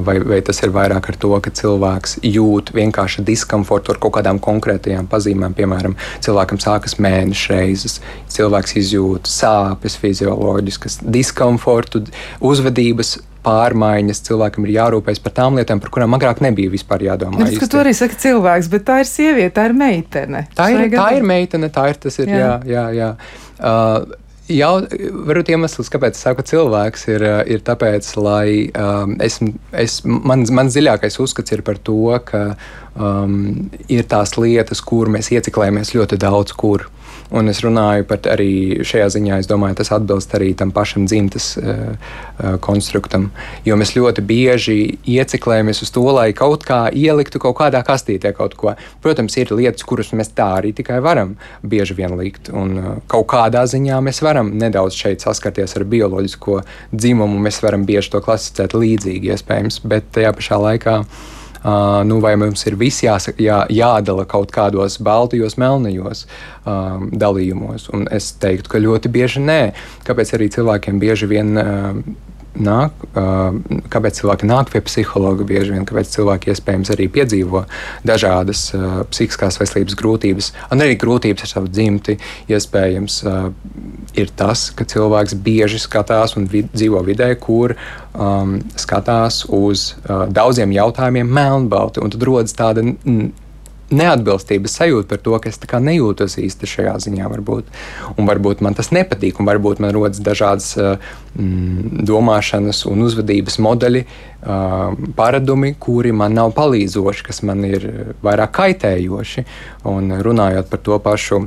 vai, vai tas ir vairāk ar to, ka cilvēks jūt vienkārši diskomfortu ar kaut kādām konkrētajām pazīmēm. Piemēram, cilvēkam sākas mēneša reizes, cilvēks izjūt sāpes, fizioloģiskas, diskomfortu, uzvedības pārmaiņas, cilvēkam ir jārūpējas par tām lietām, par kurām agrāk nebija vispār jādomā. Tas, tu arī saki cilvēks, bet tā ir sieviete, tā ir meitene. Tā ir, tā ir meitene, tā ir tas, ir, jā, jā. jā, jā. Uh, Jau, varbūt iemesls, kāpēc es saku, cilvēks, ir, ir tāpēc, lai um, es, es, mans, mans dziļākais uzskats ir par to, ka um, ir tās lietas, kur mēs ieciklējamies ļoti daudz kur. Un es runāju par arī šajā ziņā, es domāju, tas atbilst arī tam pašam dzimtas uh, konstruktam. Jo mēs ļoti bieži ieciklējamies uz to, lai kaut kā ieliktu kaut kādā kastītē kaut ko. Protams, ir lietas, kuras mēs tā arī tikai varam bieži vien likt. Un uh, kaut kādā ziņā mēs varam nedaudz šeit saskarties ar bioloģisko dzimumu. Mēs varam bieži to klasificēt līdzīgi, iespējams, bet tajā pašā laikā. Uh, nu, vai mums ir viss jāsaka, jā, jādala kaut kādos baltajos, melnajos um, dalījumos? Un es teiktu, ka ļoti bieži nē. Kāpēc arī cilvēkiem bieži vien uh, nāk, kāpēc cilvēki nāk pie psihologa bieži vien, kāpēc cilvēki iespējams arī piedzīvo dažādas psihiskās veselības grūtības, un arī grūtības ar savu dzimti. Iespējams, ir tas, ka cilvēks bieži skatās un vid dzīvo vidē, kur um, skatās uz uh, daudziem jautājumiem melnbalti, un tad rodas tāda neatbilstības sajūta par to, ka es nejūtos īsti šajā ziņā. Varbūt. Un varbūt man tas nepatīk, un varbūt man rodas dažādas mm, domāšanas un uzvedības modeļi, uh, paradumi, kuri man nav palīdzoši, kas man ir vairāk kaitējoši. Un runājot par to pašu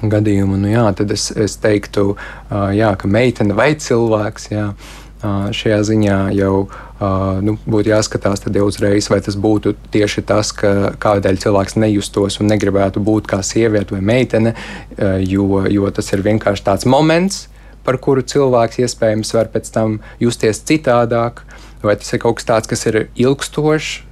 gadījumu, nu jā, tad es, es teiktu, uh, jā, ka meitene vai cilvēks. Jā, šajā ziņā jau nu, būtu jāskatās jau uzreiz, vai tas būtu tieši tas, ka kādēļ cilvēks nejustos un negribētu būt kā sieviete vai meitene, jo, jo tas ir vienkārši tāds moments, par kuru cilvēks iespējams var pēc tam justies citādāk. Vai tas ir kaut kas tāds, kas ir ilgstošs,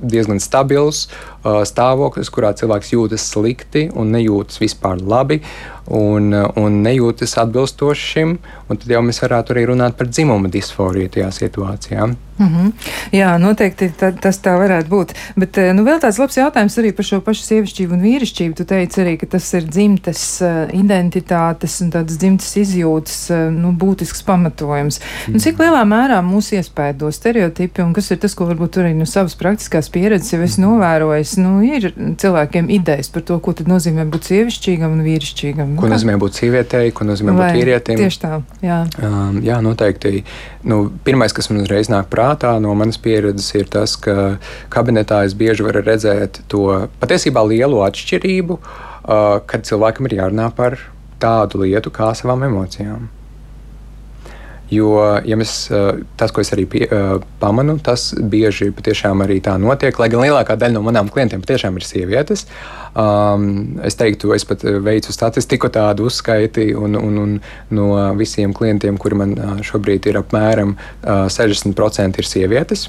diezgan stabils uh, stāvoklis, kurā cilvēks jūtas slikti un nejūtas vispār labi. Un, un nejūtas atbilstoši šim, un tad jau mēs varētu arī runāt par dzimuma disforiju tajā situācijā. Mm -hmm. Jā, noteikti tā, tas tā varētu būt. Bet eh, nu, vēl tāds labs jautājums arī par šo pašu sievišķību un vīrišķību. Tu teici arī, ka tas ir dzimtes uh, identitātes un tādas dzimtes izjūtas uh, nu, būtisks pamatojums. Mm. Nu, cik mhm. lielā mērā mūs iespēdo stereotipi un kas ir tas, ko varbūt arī no savas praktiskās pieredzes jau es novērojis? Nu, ir cilvēkiem idejas par to, ko tad nozīmē būt sievišķīgam un vīrišķīgam. Ko nozīmē būt sievietei, ko nozīmē Vai, būt vīrietim? Tieši tā, jā. Um, jā, noteikti. Nu, pirmais, kas man uzreiz nāk prātā, no manas pieredzes ir tas, ka kabinetā es bieži varu redzēt to patiesībā lielu atšķirību, kad cilvēkam ir jārunā par tādu lietu kā savām emocijām. Jo, ja mēs, tas, ko es arī pie, pamanu, tas bieži patiešām arī tā notiek. Lai gan lielākā daļa no manām klientiem patiešām ir sievietes, um, es teiktu, es pat veicu statistiku tādu uzskaiti, un, un, un no visiem klientiem, kuri man šobrīd ir apmēram 60% ir sievietes.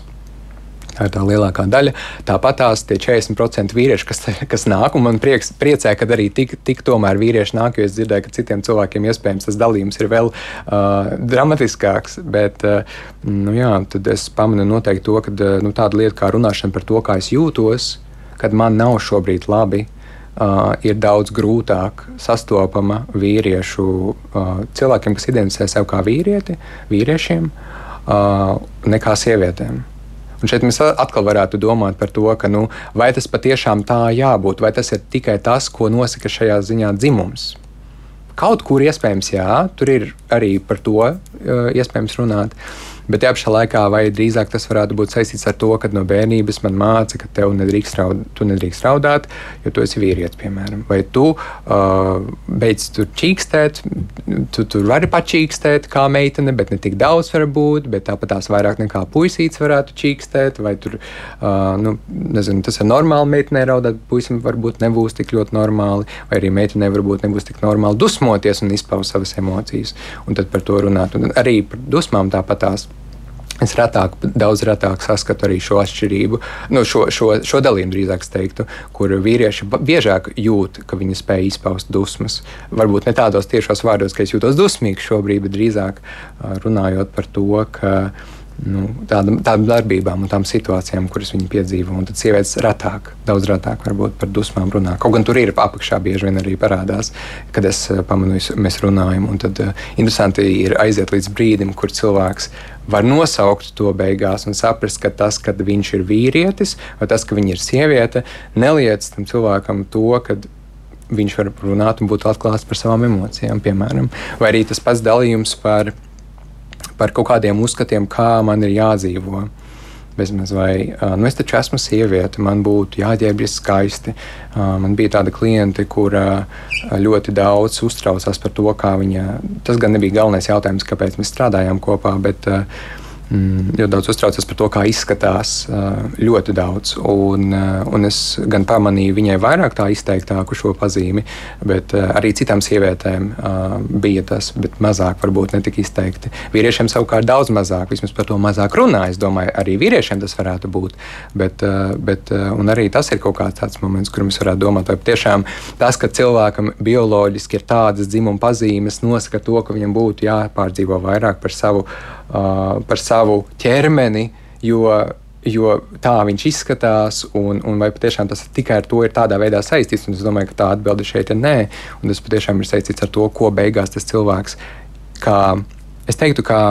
Tā ir tā lielākā daļa. Tāpat tās 40% vīrieši, kas, kas nāk, un man prieks, priecē, ka arī tik, tik tomēr vīrieši nāk, jo es dzirdēju, ka citiem cilvēkiem iespējams tas dalījums ir vēl uh, dramatiskāks. Bet uh, nu, jā, tad es pamanu noteikti to, ka uh, nu, tāda lieta kā runāšana par to, kā es jūtos, kad man nav šobrīd labi. Uh, ir daudz grūtāk sastopama vīriešu uh, cilvēkiem, kas identificē sevi kā vīrieti, vīriešiem, uh, nekā sievietēm. Un šeit mēs atkal varētu domāt par to, ka, nu, vai tas patiešām tā jābūt, vai tas ir tikai tas, ko nosaka šajā ziņā dzimums. Kaut kur iespējams, jā, tur ir arī par to uh, iespējams runāt. Uh, Bet tajā pašā laikā, vai drīzāk tas varētu būt saistīts ar to, ka no bērnības man māca, ka tev nedrīkst, raud, tu nedrīkst raudāt, jo tu esi vīrietis, piemēram. Vai tu uh, beidz tur čīkstēt, tu tur vari pačīkstēt kā meitene, bet ne tik daudz var būt, bet tāpat tās vairāk nekā puisīts varētu čīkstēt, vai tur, uh, nu, nezinu, tas ir normāli meitenei raudāt, puisim varbūt nebūs tik ļoti normāli, vai arī meitenei varbūt nebūs tik normāli dusmoties un izpaust savas emocijas, un tad par to runāt. Un arī par dusmām tāpat tās. Es retāk, daudz retāk saskatu arī šo atšķirību, nu, šo, šo, šo dalījumu drīzāk teiktu, kur vīrieši biežāk jūt, ka viņi spēj izpaust dusmas. Varbūt ne tādos tiešos vārdos, ka es jūtos dusmīgs šobrīd, bet drīzāk runājot par to, ka nu, tādam, tādām darbībām un tām situācijām, kuras viņi piedzīvo. Un tad sievietes retāk, daudz retāk varbūt par dusmām runā. Kaut gan tur ir apakšā bieži vien arī parādās, kad es pamanu, mēs runājam. Un tad uh, interesanti ir aiziet līdz brīdim, kur cilvēks var nosaukt to beigās un saprast, ka tas, ka viņš ir vīrietis vai tas, ka viņa ir sieviete, neliec tam cilvēkam to, ka viņš var runāt un būt atklāts par savām emocijām, piemēram. Vai arī tas pats dalījums par, par kaut kādiem uzskatiem, kā man ir jādzīvot bezmaz vai nu, es taču esmu sieviete, man būtu jāģērbjas skaisti. Man bija tāda kliente, kur ļoti daudz uztraucās par to, kā viņa. Tas gan nebija galvenais jautājums, kāpēc mēs strādājām kopā, bet Mm, ļoti daudz uztraucas par to, kā izskatās. Ļoti daudz. Un, un es gan pamanīju viņai vairāk tā izteiktāku šo pazīmi, bet arī citām sievietēm bija tas, bet mazāk varbūt ne tik izteikti. Vīriešiem savukārt daudz mazāk, vismaz par to mazāk runā. Es domāju, arī vīriešiem tas varētu būt. Bet, bet, arī tas ir kaut kāds tāds moments, kur mēs varētu domāt, vai tiešām tas, ka cilvēkam bioloģiski ir tādas dzimuma pazīmes, nosaka to, ka viņam būtu jāpārdzīvo vairāk par savu uh, par savu ķermeni, jo, jo tā viņš izskatās, un, un vai patiešām tas tikai ar to ir tādā veidā saistīts. Un es domāju, ka tā atbilde šeit ir nē, un tas patiešām ir saistīts ar to, ko beigās tas cilvēks, kā es teiktu, kā,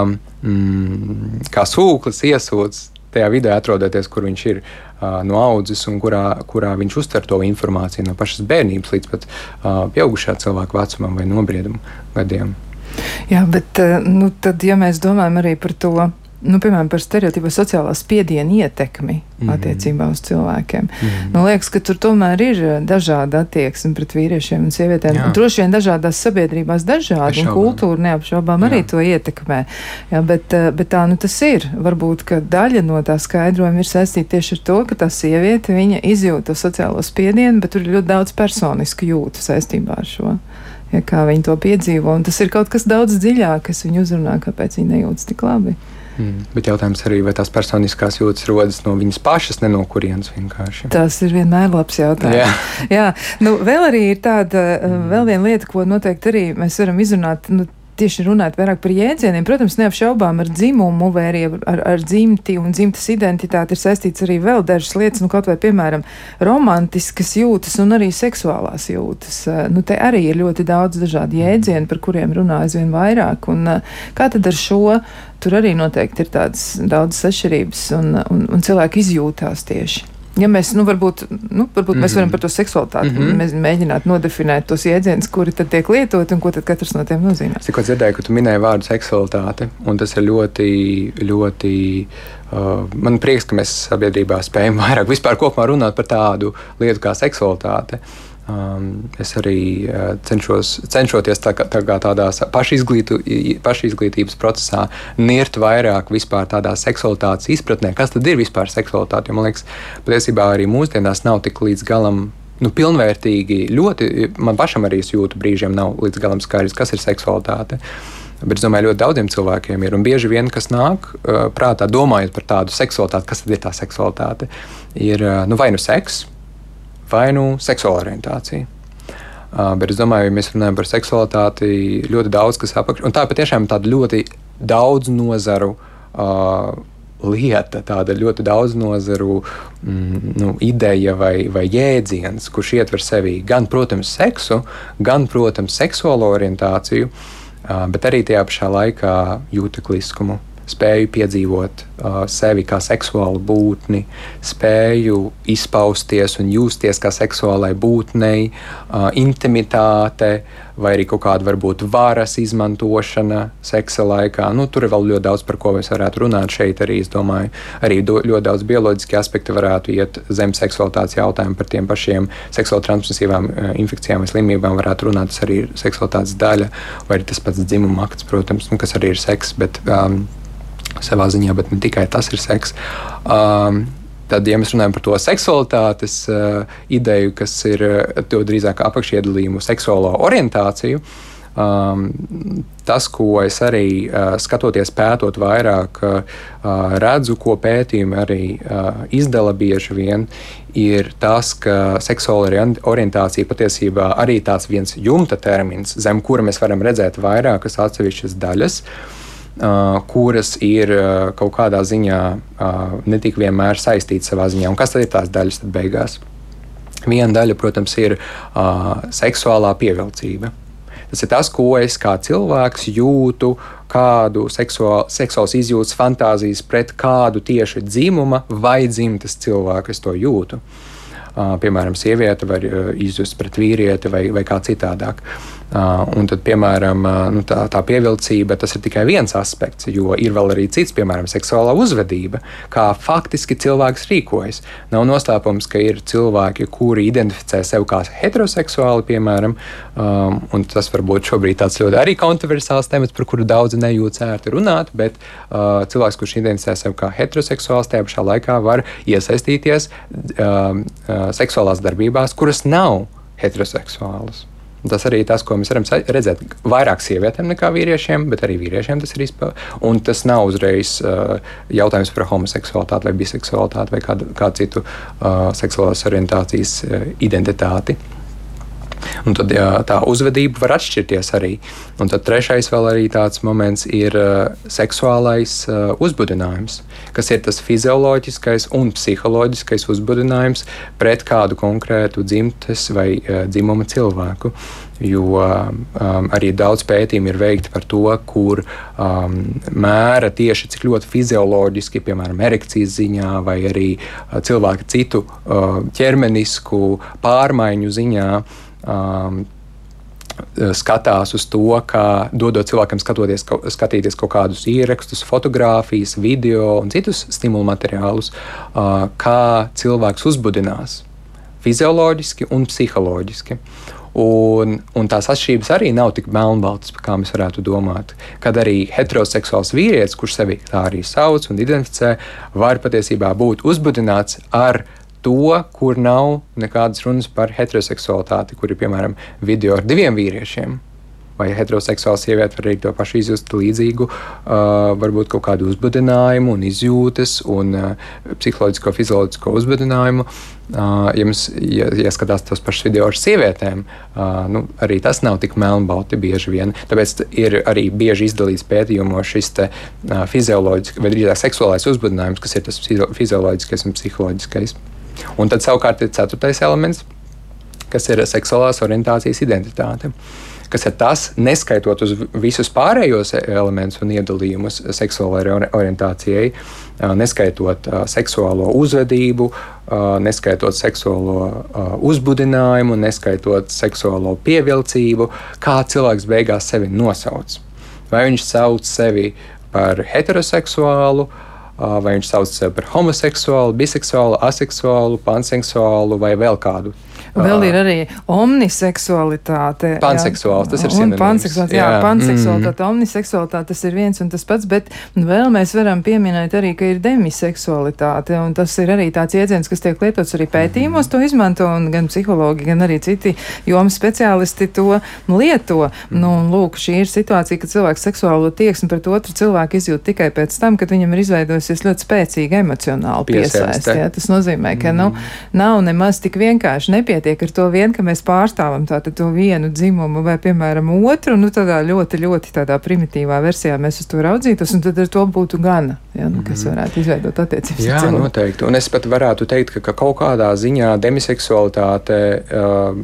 mm, kā sūklis iesūdz tajā vidē atrodoties, kur viņš ir uh, no audzes un kurā, kurā viņš uztver to informāciju no pašas bērnības līdz pat uh, pieaugušā cilvēka vecumam vai nobrieduma gadiem. Jā, bet eh, nu, tad, ja mēs domājam arī par to, nu, piemēram, par stereotipu sociālā spiediena ietekmi mm. attiecībā uz cilvēkiem. Mm. Man liekas, ka tur tomēr ir eh, dažāda attieksme pret vīriešiem un sievietēm. Un droši vien dažādās sabiedrībās dažādi, un kultūra neapšaubām Jā. arī to ietekmē. Jā, bet, eh, bet tā nu tas ir. Varbūt, ka daļa no tā skaidrojuma ir saistīta tieši ar to, ka tā sieviete, viņa izjūt to sociālo spiedienu, bet tur ir ļoti daudz personisku jūtu saistībā ar šo kā viņi to piedzīvo. Un tas ir kaut kas daudz dziļāk, kas viņu uzrunā, kāpēc viņi nejūtas tik labi. Mm. Bet jautājums arī, vai tās personiskās jūtas rodas no viņas pašas, ne no kurienes vienkārši. Tas ir vienmēr labs jautājums. Jā, Jā. Nu, vēl arī ir tāda, mm. vēl viena lieta, ko noteikti arī mēs varam izrunāt. Nu, tieši runāt vairāk par jēdzieniem. Protams, neapšaubām ar dzimumu vai arī ar, ar dzimti un dzimtas identitāti ir saistīts arī vēl dažas lietas, nu kaut vai, piemēram, romantiskas jūtas un arī seksuālās jūtas. Eh, nu, te arī ir ļoti daudz dažādu jēdzienu, par kuriem runā aizvien vairāk. Un, eh, kā tad ar šo? Tur arī noteikti ir tādas daudzas atšķirības un, un, un cilvēki izjūtās tieši. Ja mēs, nu, varbūt, nu, varbūt mm -hmm. mēs varam par to seksualitāti mm -hmm. mēģināt nodefinēt tos jēdzienus, kuri tad tiek lietoti un ko tad katrs no tiem nozīmē. Es tikko dzirdēju, ka tu minēji vārdu seksualitāte, un tas ir ļoti, ļoti. Uh, man prieks, ka mēs sabiedrībā spējam vairāk vispār runāt par tādu lietu kā seksualitāte. Uh, Um, es arī uh, cenšos, cenšoties tā, tā tādā pašizglītu, pašizglītības procesā, nirt vairāk vispār tādā seksualitātes izpratnē, kas tad ir vispār seksualitāte. Jo, man liekas, patiesībā arī mūsdienās nav tik līdz galam. Nu, pilnvērtīgi, ļoti, man pašam arī jūtu brīžiem, nav līdz galam skaidrs, kas ir seksualitāte. Bet es domāju, ļoti daudziem cilvēkiem ir. Un bieži vien, kas nāk uh, prātā, domājot par tādu seksualitāti, kas tad ir tā seksualitāte, ir uh, nu, vai nu sekss, vai nu seksuāla orientācija. Uh, bet es domāju, ja mēs runājam par seksualitāti, ļoti daudz kas apakšā. Un tā patiešām ir tāda ļoti daudz nozaru uh, lieta, tāda ļoti daudz nozaru mm, nu, ideja vai, vai jēdziens, kurš ietver sevī gan, protams, seksu, gan, protams, seksuālo orientāciju, uh, bet arī tajā pašā laikā jūtekliskumu spēju piedzīvot uh, sevi kā seksuālu būtni, spēju izpausties un justies kā seksuālai būtnei, uh, intimitāte vai arī kaut kāda varbūt varas izmantošana seksa laikā. Nu, tur ir vēl ļoti daudz, par ko mēs varētu runāt šeit. Arī, domāju, arī do, ļoti daudz bioloģiski aspekti varētu iet zem seksualitātes jautājumu par tiem pašiem seksuāli transmisīvām uh, infekcijām vai slimībām. Varētu runāt, tas arī ir seksualitātes daļa, vai tas pats dzimuma akts, protams, nu, kas arī ir seks. Bet, um, savā ziņā, bet ne tikai tas ir seks. Um, Tad, ja mēs runājam par to seksualitātes uh, ideju, kas ir uh, drīzāk apakšiedalījumu seksuālo orientāciju, um, tas, ko es arī uh, skatoties, pētot vairāk, uh, redzu, ko pētījumi arī uh, izdala bieži vien, ir tas, ka seksuāla orientācija patiesībā arī tāds viens jumta termins, zem kura mēs varam redzēt vairākas atsevišķas daļas. Uh, kuras ir uh, kaut kādā ziņā uh, ne tik vienmēr saistītas savā ziņā. Un kas tad ir tās daļas beigās? Viena daļa, protams, ir seksuālā pievilcība. Tas ir tas, ko es kā cilvēks jūtu, kādu seksuāl, seksuāls izjūtas, fantāzijas pret kādu tieši dzimuma vai dzimtas cilvēku es to jūtu. Piemēram, sieviete var izjust pret vīrieti vai, vai kā citādāk. Uh, Un tad, piemēram, nu, tā, tā pievilcība tas ir tikai viens aspekts, jo ir vēl arī cits, piemēram, seksuālā uzvedība, kā faktiski cilvēks rīkojas. Nav noslēpums, ka ir cilvēki, kuri identificē sevi kā heteroseksuāli, piemēram, um, un tas varbūt šobrīd tāds ļoti arī kontroversāls temats, par kuru daudzi nejūtas ērti runāt, bet uh, cilvēks, kurš identificē sevi kā heteroseksuāls, tajā pašā laikā var iesaistīties um, seksuālās darbībās, kuras nav heteroseksuālas. Tas arī tas, ko mēs varam redzēt. Vairāk sievietēm nekā vīriešiem, bet arī vīriešiem tas ir izpildīts. Un tas nav uzreiz uh, jautājums par homoseksualitāti vai biseksualitāti vai kādu, kādu citu uh, seksuālās orientācijas uh, identitāti. Un tad jā, tā uzvedība var atšķirties arī. Un tad trešais vēl arī tāds moments ir uh, seksuālais uh, uzbudinājums, kas ir tas fizioloģiskais un psiholoģiskais uzbudinājums pret kādu konkrētu dzimtes vai uh, dzimuma cilvēku. Jo um, arī daudz pētījumu ir veikti par to, kur um, mēra tieši cik ļoti fizioloģiski, piemēram, erekcijas ziņā, vai arī uh, cilvēka citu uh, ķermenisku pārmaiņu ziņā um, skatās uz to, kā dodot cilvēkam skatoties, skatīties kaut kādus ierakstus, fotografijas, video un citus stimulu materiālus, uh, kā cilvēks uzbudinās fizioloģiski un psiholoģiski. Un, un tās atšķirības arī nav tik melnbaltas, kā mēs varētu domāt. Kad arī heteroseksuāls vīrietis, kurš sevi tā arī sauc un identificē, var patiesībā būt uzbudināts ar to, kur nav nekādas runas par heteroseksualitāti, kur ir piemēram video ar diviem vīriešiem. vai heteroseksuāla sieviete var arī to pašu izjust līdzīgu, uh, varbūt kaut kādu uzbudinājumu un izjūtas un uh, psiholoģisko, fizioloģisko uzbudinājumu. Uh, ja mums ja, ja skatās tos pašus video ar sievietēm, uh, nu, arī tas nav tik melnbalti bieži vien. Tāpēc ir arī bieži izdalīts pētījumos šis te, uh, fizioloģiskais vai drīzāk seksuālais uzbudinājums, kas ir tas fizioloģiskais un psiholoģiskais. Un tad savukārt ir ceturtais elements, kas ir seksuālās orientācijas identitāte. Kas ir tas, neskaitot uz visus pārējos elementus un iedalījumus seksuālajai orientācijai, neskaitot seksuālo uzvedību, neskaitot seksuālo uzbudinājumu, neskaitot seksuālo pievilcību, kā cilvēks beigās sevi nosauc. Vai viņš sauc sevi par heteroseksuālu, uh, vai viņš sauc sevi par homoseksuālu, biseksuālu, aseksuālu, panseksuālu vai vēl kādu. Vēl ir arī omniseksualitāte. Panseksuāls, tas ir sinonīms. Panseksualitāte, jā, jā panseksualitāte, mm. omniseksualitāte, tas ir viens un tas pats, bet vēl mēs varam pieminēt arī, ka ir demiseksualitāte, un tas ir arī tāds iedziens, kas tiek lietots arī pētījumos, mm. to izmanto, un gan psihologi, gan arī citi jomas speciālisti to lieto. Mm. Nu, un lūk, šī ir situācija, ka cilvēks seksuālo tieksmi pret otru cilvēku izjūt tikai pēc tam, kad viņam ir izveidojusies ļoti spēcīga emocionāla piesaiste. Tas nozīmē, ka, mm. nu, nav nemaz tik vienkārši nepietiek nepietiek ar to vien, ka mēs pārstāvam tātad to vienu dzimumu vai, piemēram, otru, nu tādā ļoti, ļoti tādā primitīvā versijā mēs uz to raudzītos, un tad ar to būtu gana, ja, nu, kas mhm. varētu izveidot attiecības. Jā, noteikti. Un es pat varētu teikt, ka, ka kaut kādā ziņā demiseksualitāte, uh,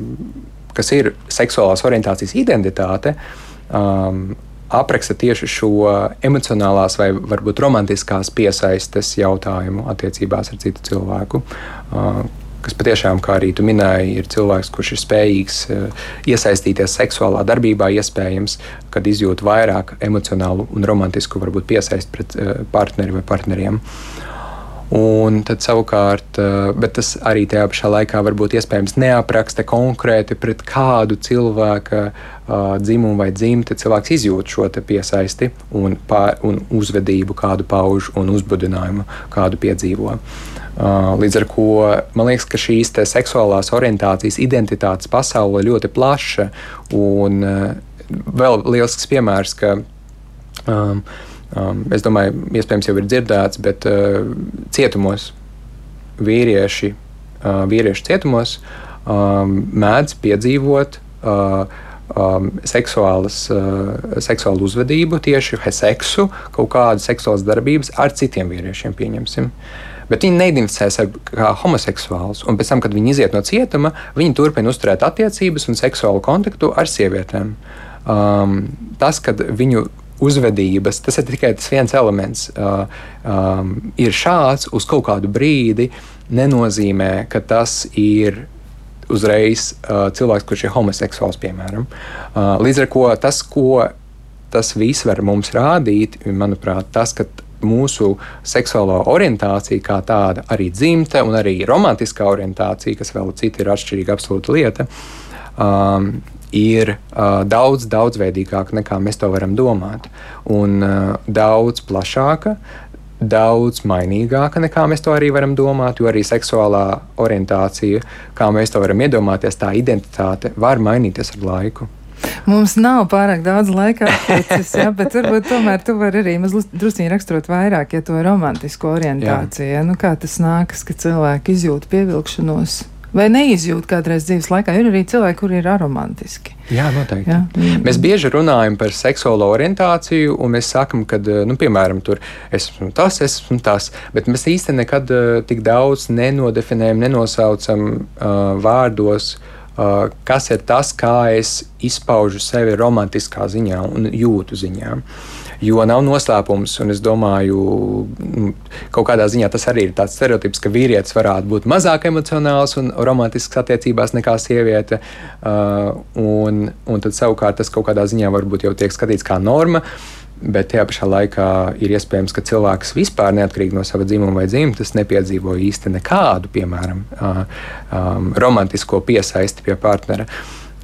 kas ir seksuālās orientācijas identitāte, um, apraksta tieši šo emocionālās vai varbūt romantiskās piesaistes jautājumu attiecībās ar citu cilvēku. Uh, kas patiešām, kā arī tu minēji, ir cilvēks, kurš ir spējīgs eh, iesaistīties seksuālā darbībā, iespējams, kad izjūt vairāk emocionālu un romantisku varbūt piesaisti pret eh, partneri vai partneriem. Un tad savukārt, eh, bet tas arī tajā pašā laikā varbūt iespējams neapraksta konkrēti pret kādu cilvēka uh, dzimumu vai dzimti cilvēks izjūt šo piesaisti un, pār, un uzvedību, kādu pauž un uzbudinājumu, kādu piedzīvo. Uh, Līdz ar to man liekas, ka šīs seksuālās orientācijas, identitātes pasaule ir ļoti plaša. Un vēl liels piemērs, ka um, um, es domāju, iespējams, jau ir dzirdēts, bet uh, cietumos vīrieši, uh, vīrieši cietumos um, mēdz piedzīvot. Uh, um, seksuālas, uh, seksuālu uzvedību, tieši seksu, kaut kādas seksuālas darbības ar citiem vīriešiem, pieņemsim. Bet viņi neidentificēs ar kā homoseksuālus. Un pēc tam, kad viņi iziet no cietuma, viņi turpina uzturēt attiecības un seksuālu kontaktu ar sievietēm. Um, tas, kad viņu uzvedības, tas ir tikai tas viens elements, uh, um, ir šāds uz kaut kādu brīdi, nenozīmē, ka tas ir uzreiz uh, cilvēks, kurš ir homoseksuāls, piemēram. Uh, līdz ar to tas, ko tas viss var mums rādīt, manuprāt, tas, ka mūsu seksuālā orientācija kā tāda, arī dzimta un arī romantiskā orientācija, kas vēl cita ir atšķirīga absolūta lieta. Um, ir uh, daudz daudzveidīgāka nekā mēs to varam domāt, un uh, daudz plašāka, daudz mainīgāka nekā mēs to arī varam domāt, jo arī seksuālā orientācija, kā mēs to varam iedomāties, tā identitāte var mainīties ar laiku. Mums nav pārāk daudz laika atlicis, ja, bet varbūt tomēr tu vari arī drusciņi raksturot vairāk, ja to romantisko orientāciju. Ja. Nu, kā tas nākas, ka cilvēki izjūt pievilkšanos? Vai neizjūt kādreiz dzīves laikā? Ir arī cilvēki, kuri ir aromantiski. Jā, noteikti. Jā. Mēs bieži runājam par seksuālo orientāciju, un mēs sakām, ka, nu, piemēram, tur esmu tas, esmu tas, bet mēs īstenībā nekad uh, tik daudz nenodefinējam, nenosaucam uh, vārdos uh, Uh, kas ir tas, kā es izpaužu sevi romantiskā ziņā un jūtu ziņā. Jo nav noslēpums, un es domāju, nu, kaut kādā ziņā tas arī ir tāds stereotips, ka vīrietis varētu būt mazāk emocionāls un romantisks attiecībās nekā sieviete. Uh, un, un tad savukārt tas kaut kādā ziņā varbūt jau tiek skatīts kā norma. Uh, Bet tajā pašā laikā ir iespējams, ka cilvēks vispār neatkarīgi no sava dzimuma vai dzimtas nepiedzīvo īsti nekādu, piemēram, um, romantisko piesaisti pie partnera.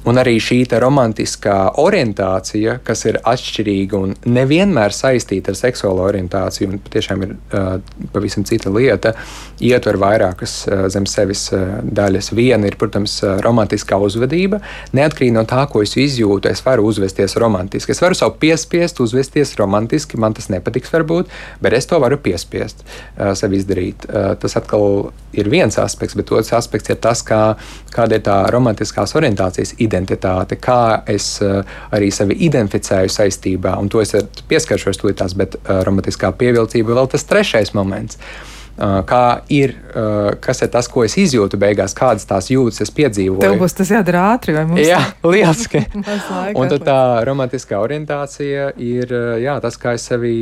Un arī šī romantiskā orientācija, kas ir atšķirīga un nevienmēr saistīta ar seksuālo orientāciju, un patiešām ir uh, pavisam cita lieta, ietver vairākas uh, zem sevis uh, daļas. Viena ir, protams, uh, romantiskā uzvedība. Neatkarīgi no tā, ko es izjūtu, es varu uzvesties romantiski. Es varu savu piespiest, uzvesties romantiski, man tas nepatiks, varbūt, bet es to varu piespiest uh, sev izdarīt. Uh, tas atkal ir viens aspekts, bet otrs aspekts ir tas, kā, kāda ir tā romantiskās orientācijas identitāte identitāte, kā es uh, arī sevi identificēju saistībā, un to es pieskaršos tūlītās, bet uh, romantiskā pievilcība vēl tas trešais moments. Uh, kā ir, kas ir tas, ko es izjūtu beigās, kādas tās jūtas es piedzīvoju. Tev būs tas jādara ātri, vai mums? Jā, lieliski. un tad tā romantiskā orientācija ir jā, tas, kā es sevi,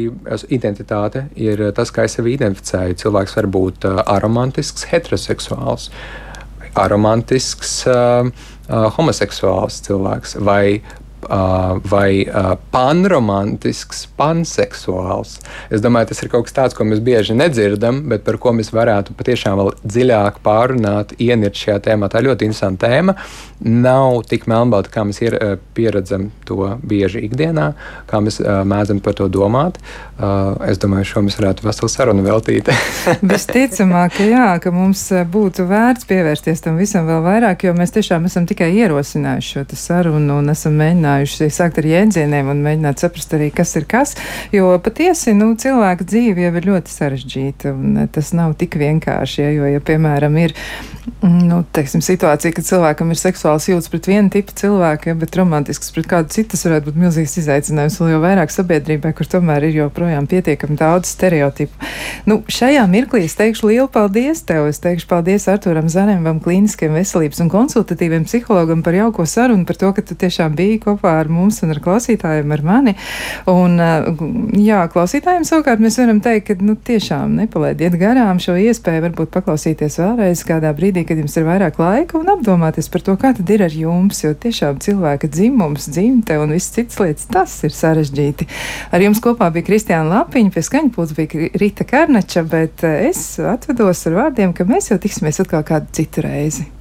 identitāte ir tas, kā es sevi identificēju. Cilvēks var būt aromantisks, heteroseksuāls, aromantisks. Uh, uh, homoseksuāls cilvēks vai vai panromantisks, panseksuāls. Es domāju, tas ir kaut kas tāds, ko mēs bieži nedzirdam, bet par ko mēs varētu patiešām vēl dziļāk pārunāt, ienirt šajā tēmā. Tā ir ļoti interesanta tēma. Nav tik melnbalta, kā mēs ir, pieredzam to bieži ikdienā, kā mēs mēdzam par to domāt. Es domāju, šo mēs varētu veselu sarunu veltīt. Visticamāk, ka jā, ka mums būtu vērts pievērsties tam visam vēl vairāk, jo mēs tiešām esam tikai ierosinājuši šo sarunu un esam mēģinājuši mēģinājuši sākt ar jēdzieniem un mēģināt saprast arī, kas ir kas. Jo patiesi nu, cilvēka dzīve jau ir ļoti sarežģīta un tas nav tik vienkārši. Ja, jo, ja, piemēram, ir nu, teiksim, situācija, kad cilvēkam ir seksuāls jūtas pret vienu tipu cilvēku, ja, bet romantisks pret kādu citu, tas varētu būt milzīgs izaicinājums. Vēl jau vairāk sabiedrībai, kur tomēr ir joprojām pietiekami daudz stereotipu. Nu, šajā mirklī es teikšu lielu paldies tev. Es teikšu paldies Arturam Zanemam, klīniskiem veselības un konsultatīviem psihologam par jauko sarunu, par to, ka tu tiešām biji kopā kopā ar mums un ar klausītājiem, ar mani. Un, eh, jā, klausītājiem savukārt mēs varam teikt, ka nu, tiešām nepalaidiet garām šo iespēju varbūt paklausīties vēlreiz kādā brīdī, kad jums ir vairāk laika un apdomāties par to, kā tad ir ar jums, jo tiešām cilvēka dzimums, dzimte un viss cits lietas, tas ir sarežģīti. Ar jums kopā bija Kristiāna Lapiņa, pie skaņpūles bija Rita Karnača, bet eh, es atvedos ar vārdiem, ka mēs jau tiksimies atkal kādu citu reizi.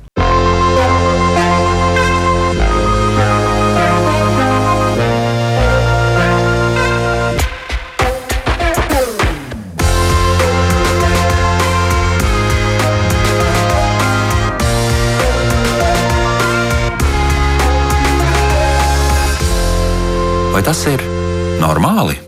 Vai tas ir normāli?